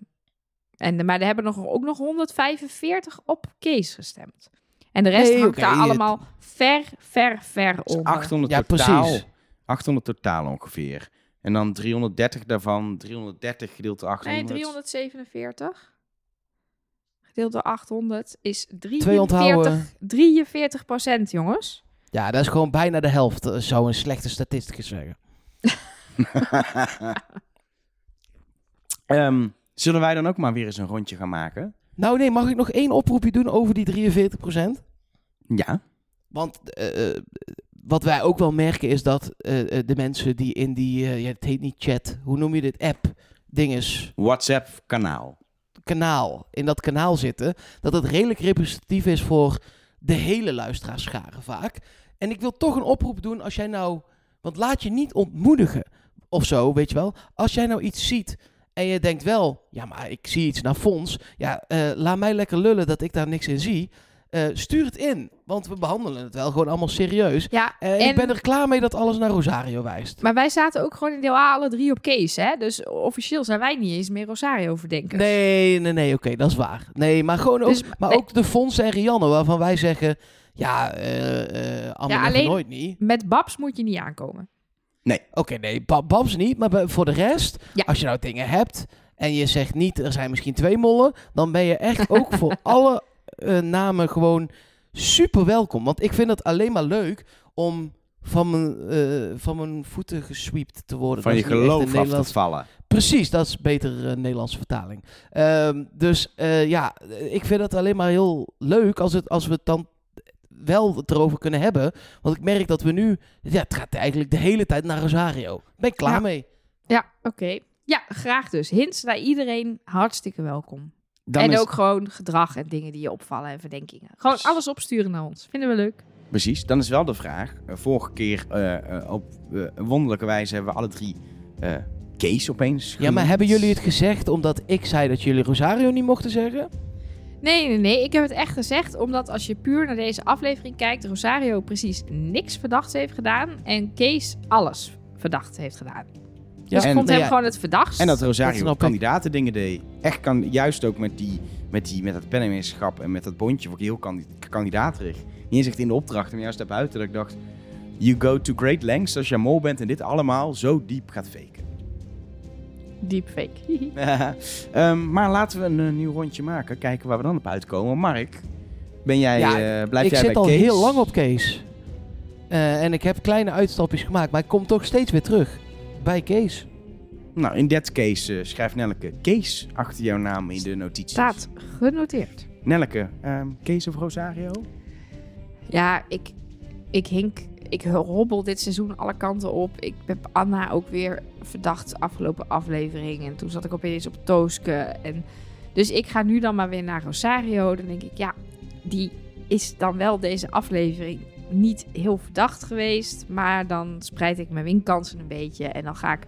en, maar er hebben nog, ook nog 145 op Kees gestemd. En de rest Nee, hangt daar het- allemaal ver, ver, ver Dat is onder. 800 Ja, totaal. precies. 800 totaal ongeveer. En dan 330 daarvan, 330 gedeeld door 800. Nee, 347. Gedeeld door 800 is Twee onthouden. 43, 43 procent, jongens. Ja, dat is gewoon bijna de helft, eh, zou een slechte statisticus zeggen. Ehm, zullen wij dan ook maar weer eens een rondje gaan maken? Nou nee, mag ik nog één oproepje doen over die 43%? Ja. Want eh, eh, wat wij ook wel merken is dat de mensen die in die, ja, het heet niet chat, hoe noem je dit, app, dinges, WhatsApp kanaal. Kanaal, in dat kanaal zitten, dat het redelijk representatief is voor de hele luisteraarschare vaak. En ik wil toch een oproep doen als jij nou, want laat je niet ontmoedigen of zo, weet je wel. Als jij nou iets ziet en je denkt wel, ja maar ik zie iets naar Fons, ja eh, laat mij lekker lullen dat ik daar niks in zie. Eh, stuur het in, want we behandelen het wel gewoon allemaal serieus. Ja, Eh, en, Ik ben er klaar mee dat alles naar Rosario wijst. maar wij zaten ook gewoon in deel A alle drie op Kees, hè? Dus officieel zijn wij niet eens meer Rosario verdenken. Nee, nee, nee, oké, dat is waar. Nee, maar gewoon ook, Dus- maar nee. ook de Fons en Rianne, waarvan wij zeggen... Ja, uh, Ja, alleen- nooit niet. Met Babs moet je niet aankomen. Oké, nee, Ba- Babs niet. Maar voor de rest, Ja. als je nou dingen hebt en je zegt niet, er zijn misschien twee mollen, dan ben je echt ook voor alle eh, namen gewoon super welkom. Want ik vind het alleen maar leuk om van mijn, eh, van mijn voeten gesweept te worden. Van je geloof af te vallen. Precies, dat is beter eh, Nederlandse vertaling. Ehm, dus eh, ja, ik vind het alleen maar heel leuk als, het, als we het dan wel het erover kunnen hebben. Want ik merk dat we nu... Ja, het gaat eigenlijk de hele tijd naar Rosario. Ben ik klaar Ja. mee. Ja, oké. Ja, graag dus. Hints naar iedereen, hartstikke welkom. Dan en is- ook gewoon gedrag en dingen die je opvallen en verdenkingen. Gewoon alles opsturen naar ons. Vinden we leuk. Precies, dan is wel de vraag. eh, vorige keer eh, eh, op een wonderlijke wijze hebben we alle drie eh Kees opeens Ja, maar hebben jullie het gezegd omdat ik zei dat jullie Rosario niet mochten zeggen? Nee, nee, nee. Ik heb het echt gezegd omdat als je puur naar deze aflevering kijkt, Rosario precies niks verdachts heeft gedaan en Kees alles verdacht heeft gedaan. Ja, dus ik vond hem ja. gewoon het verdachtst. En dat Dat Rosario ik. kandidaten dingen deed. Echt kan, juist ook met, die, met, die, met dat penningmeesterschap en met dat bondje vond ik heel kandi kandidaterig. Niet eens echt in de opdracht, maar juist daarbuiten dat ik dacht... You go to great lengths als je mol bent en dit allemaal zo diep gaat faken. Deepfake. Ehm, maar laten we een eh, nieuw rondje maken. Kijken waar we dan op uitkomen. Mark, ben jij, Ja, eh, blijf ik jij zit bij al Kees? heel lang op Kees. Eh, en ik heb kleine uitstapjes gemaakt, maar ik kom toch steeds weer terug bij Kees. Nou, in that case eh, schrijf Nelleke Kees achter jouw naam in de notities. Staat genoteerd. Nelleke, ehm, Kees of Rosario? Ja, ik, ik hink, ik hobbel dit seizoen alle kanten op. Ik heb Anna ook weer verdacht de afgelopen aflevering. En toen zat ik opeens op Tooske. En dus ik ga nu dan maar weer naar Rosario. Dan denk ik, ja, die is dan wel deze aflevering niet heel verdacht geweest. Maar dan spreid ik mijn winkansen een beetje. En dan ga ik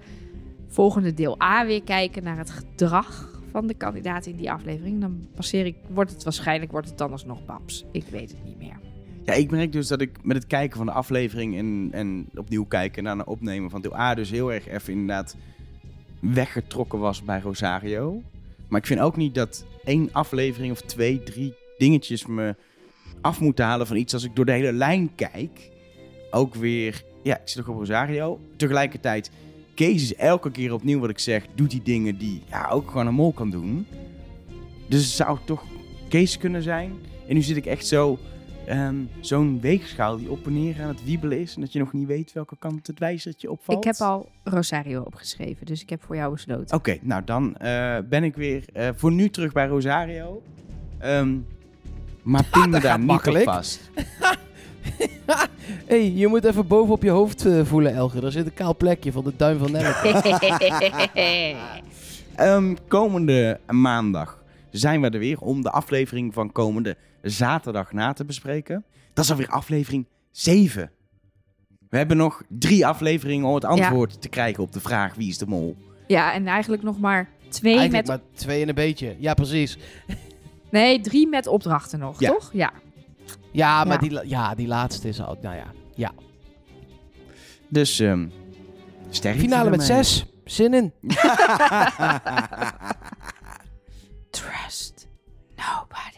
volgende deel A weer kijken naar het gedrag van de kandidaat in die aflevering. Dan passeer ik, wordt het waarschijnlijk wordt het dan alsnog Babs. Ik weet het niet meer. Ja, ik merk dus dat ik met het kijken van de aflevering en, en opnieuw kijken naar een opnemen van deel A dus heel erg even inderdaad weggetrokken was bij Rosario. Maar ik vind ook niet dat één aflevering of twee, drie dingetjes me af moeten halen van iets als ik door de hele lijn kijk. Ook weer, ja, ik zit nog op Rosario. Tegelijkertijd, Kees is elke keer opnieuw wat ik zeg, doet die dingen die ja, ook gewoon een mol kan doen. Dus het zou toch Kees kunnen zijn. En nu zit ik echt zo ehm, zo'n weegschaal die op en neer aan het wiebelen is. En dat je nog niet weet welke kant het wijzertje opvalt. Ik heb al Rosario opgeschreven, dus ik heb voor jou besloten. Oké, nou dan eh, ben ik weer eh, voor nu terug bij Rosario. Ehm, maar pin me dat daar niet op vast. hey, je moet even boven op je hoofd eh, voelen, Elger. Daar zit een kaal plekje van de duim van Nelleke. Ehm, komende maandag zijn we er weer om de aflevering van komende zaterdag na te bespreken. Dat is alweer aflevering 7. We hebben nog drie afleveringen om het antwoord te krijgen op de vraag wie is de mol. ja, en eigenlijk nog maar twee Eigenlijk met... maar twee en een beetje. Ja, precies. Nee, drie met opdrachten nog, toch? Ja. Ja, maar. Die, ja, die laatste is ook. Nou ja. ja. Dus, ehm, Finale met zes. Zin in. Trust nobody.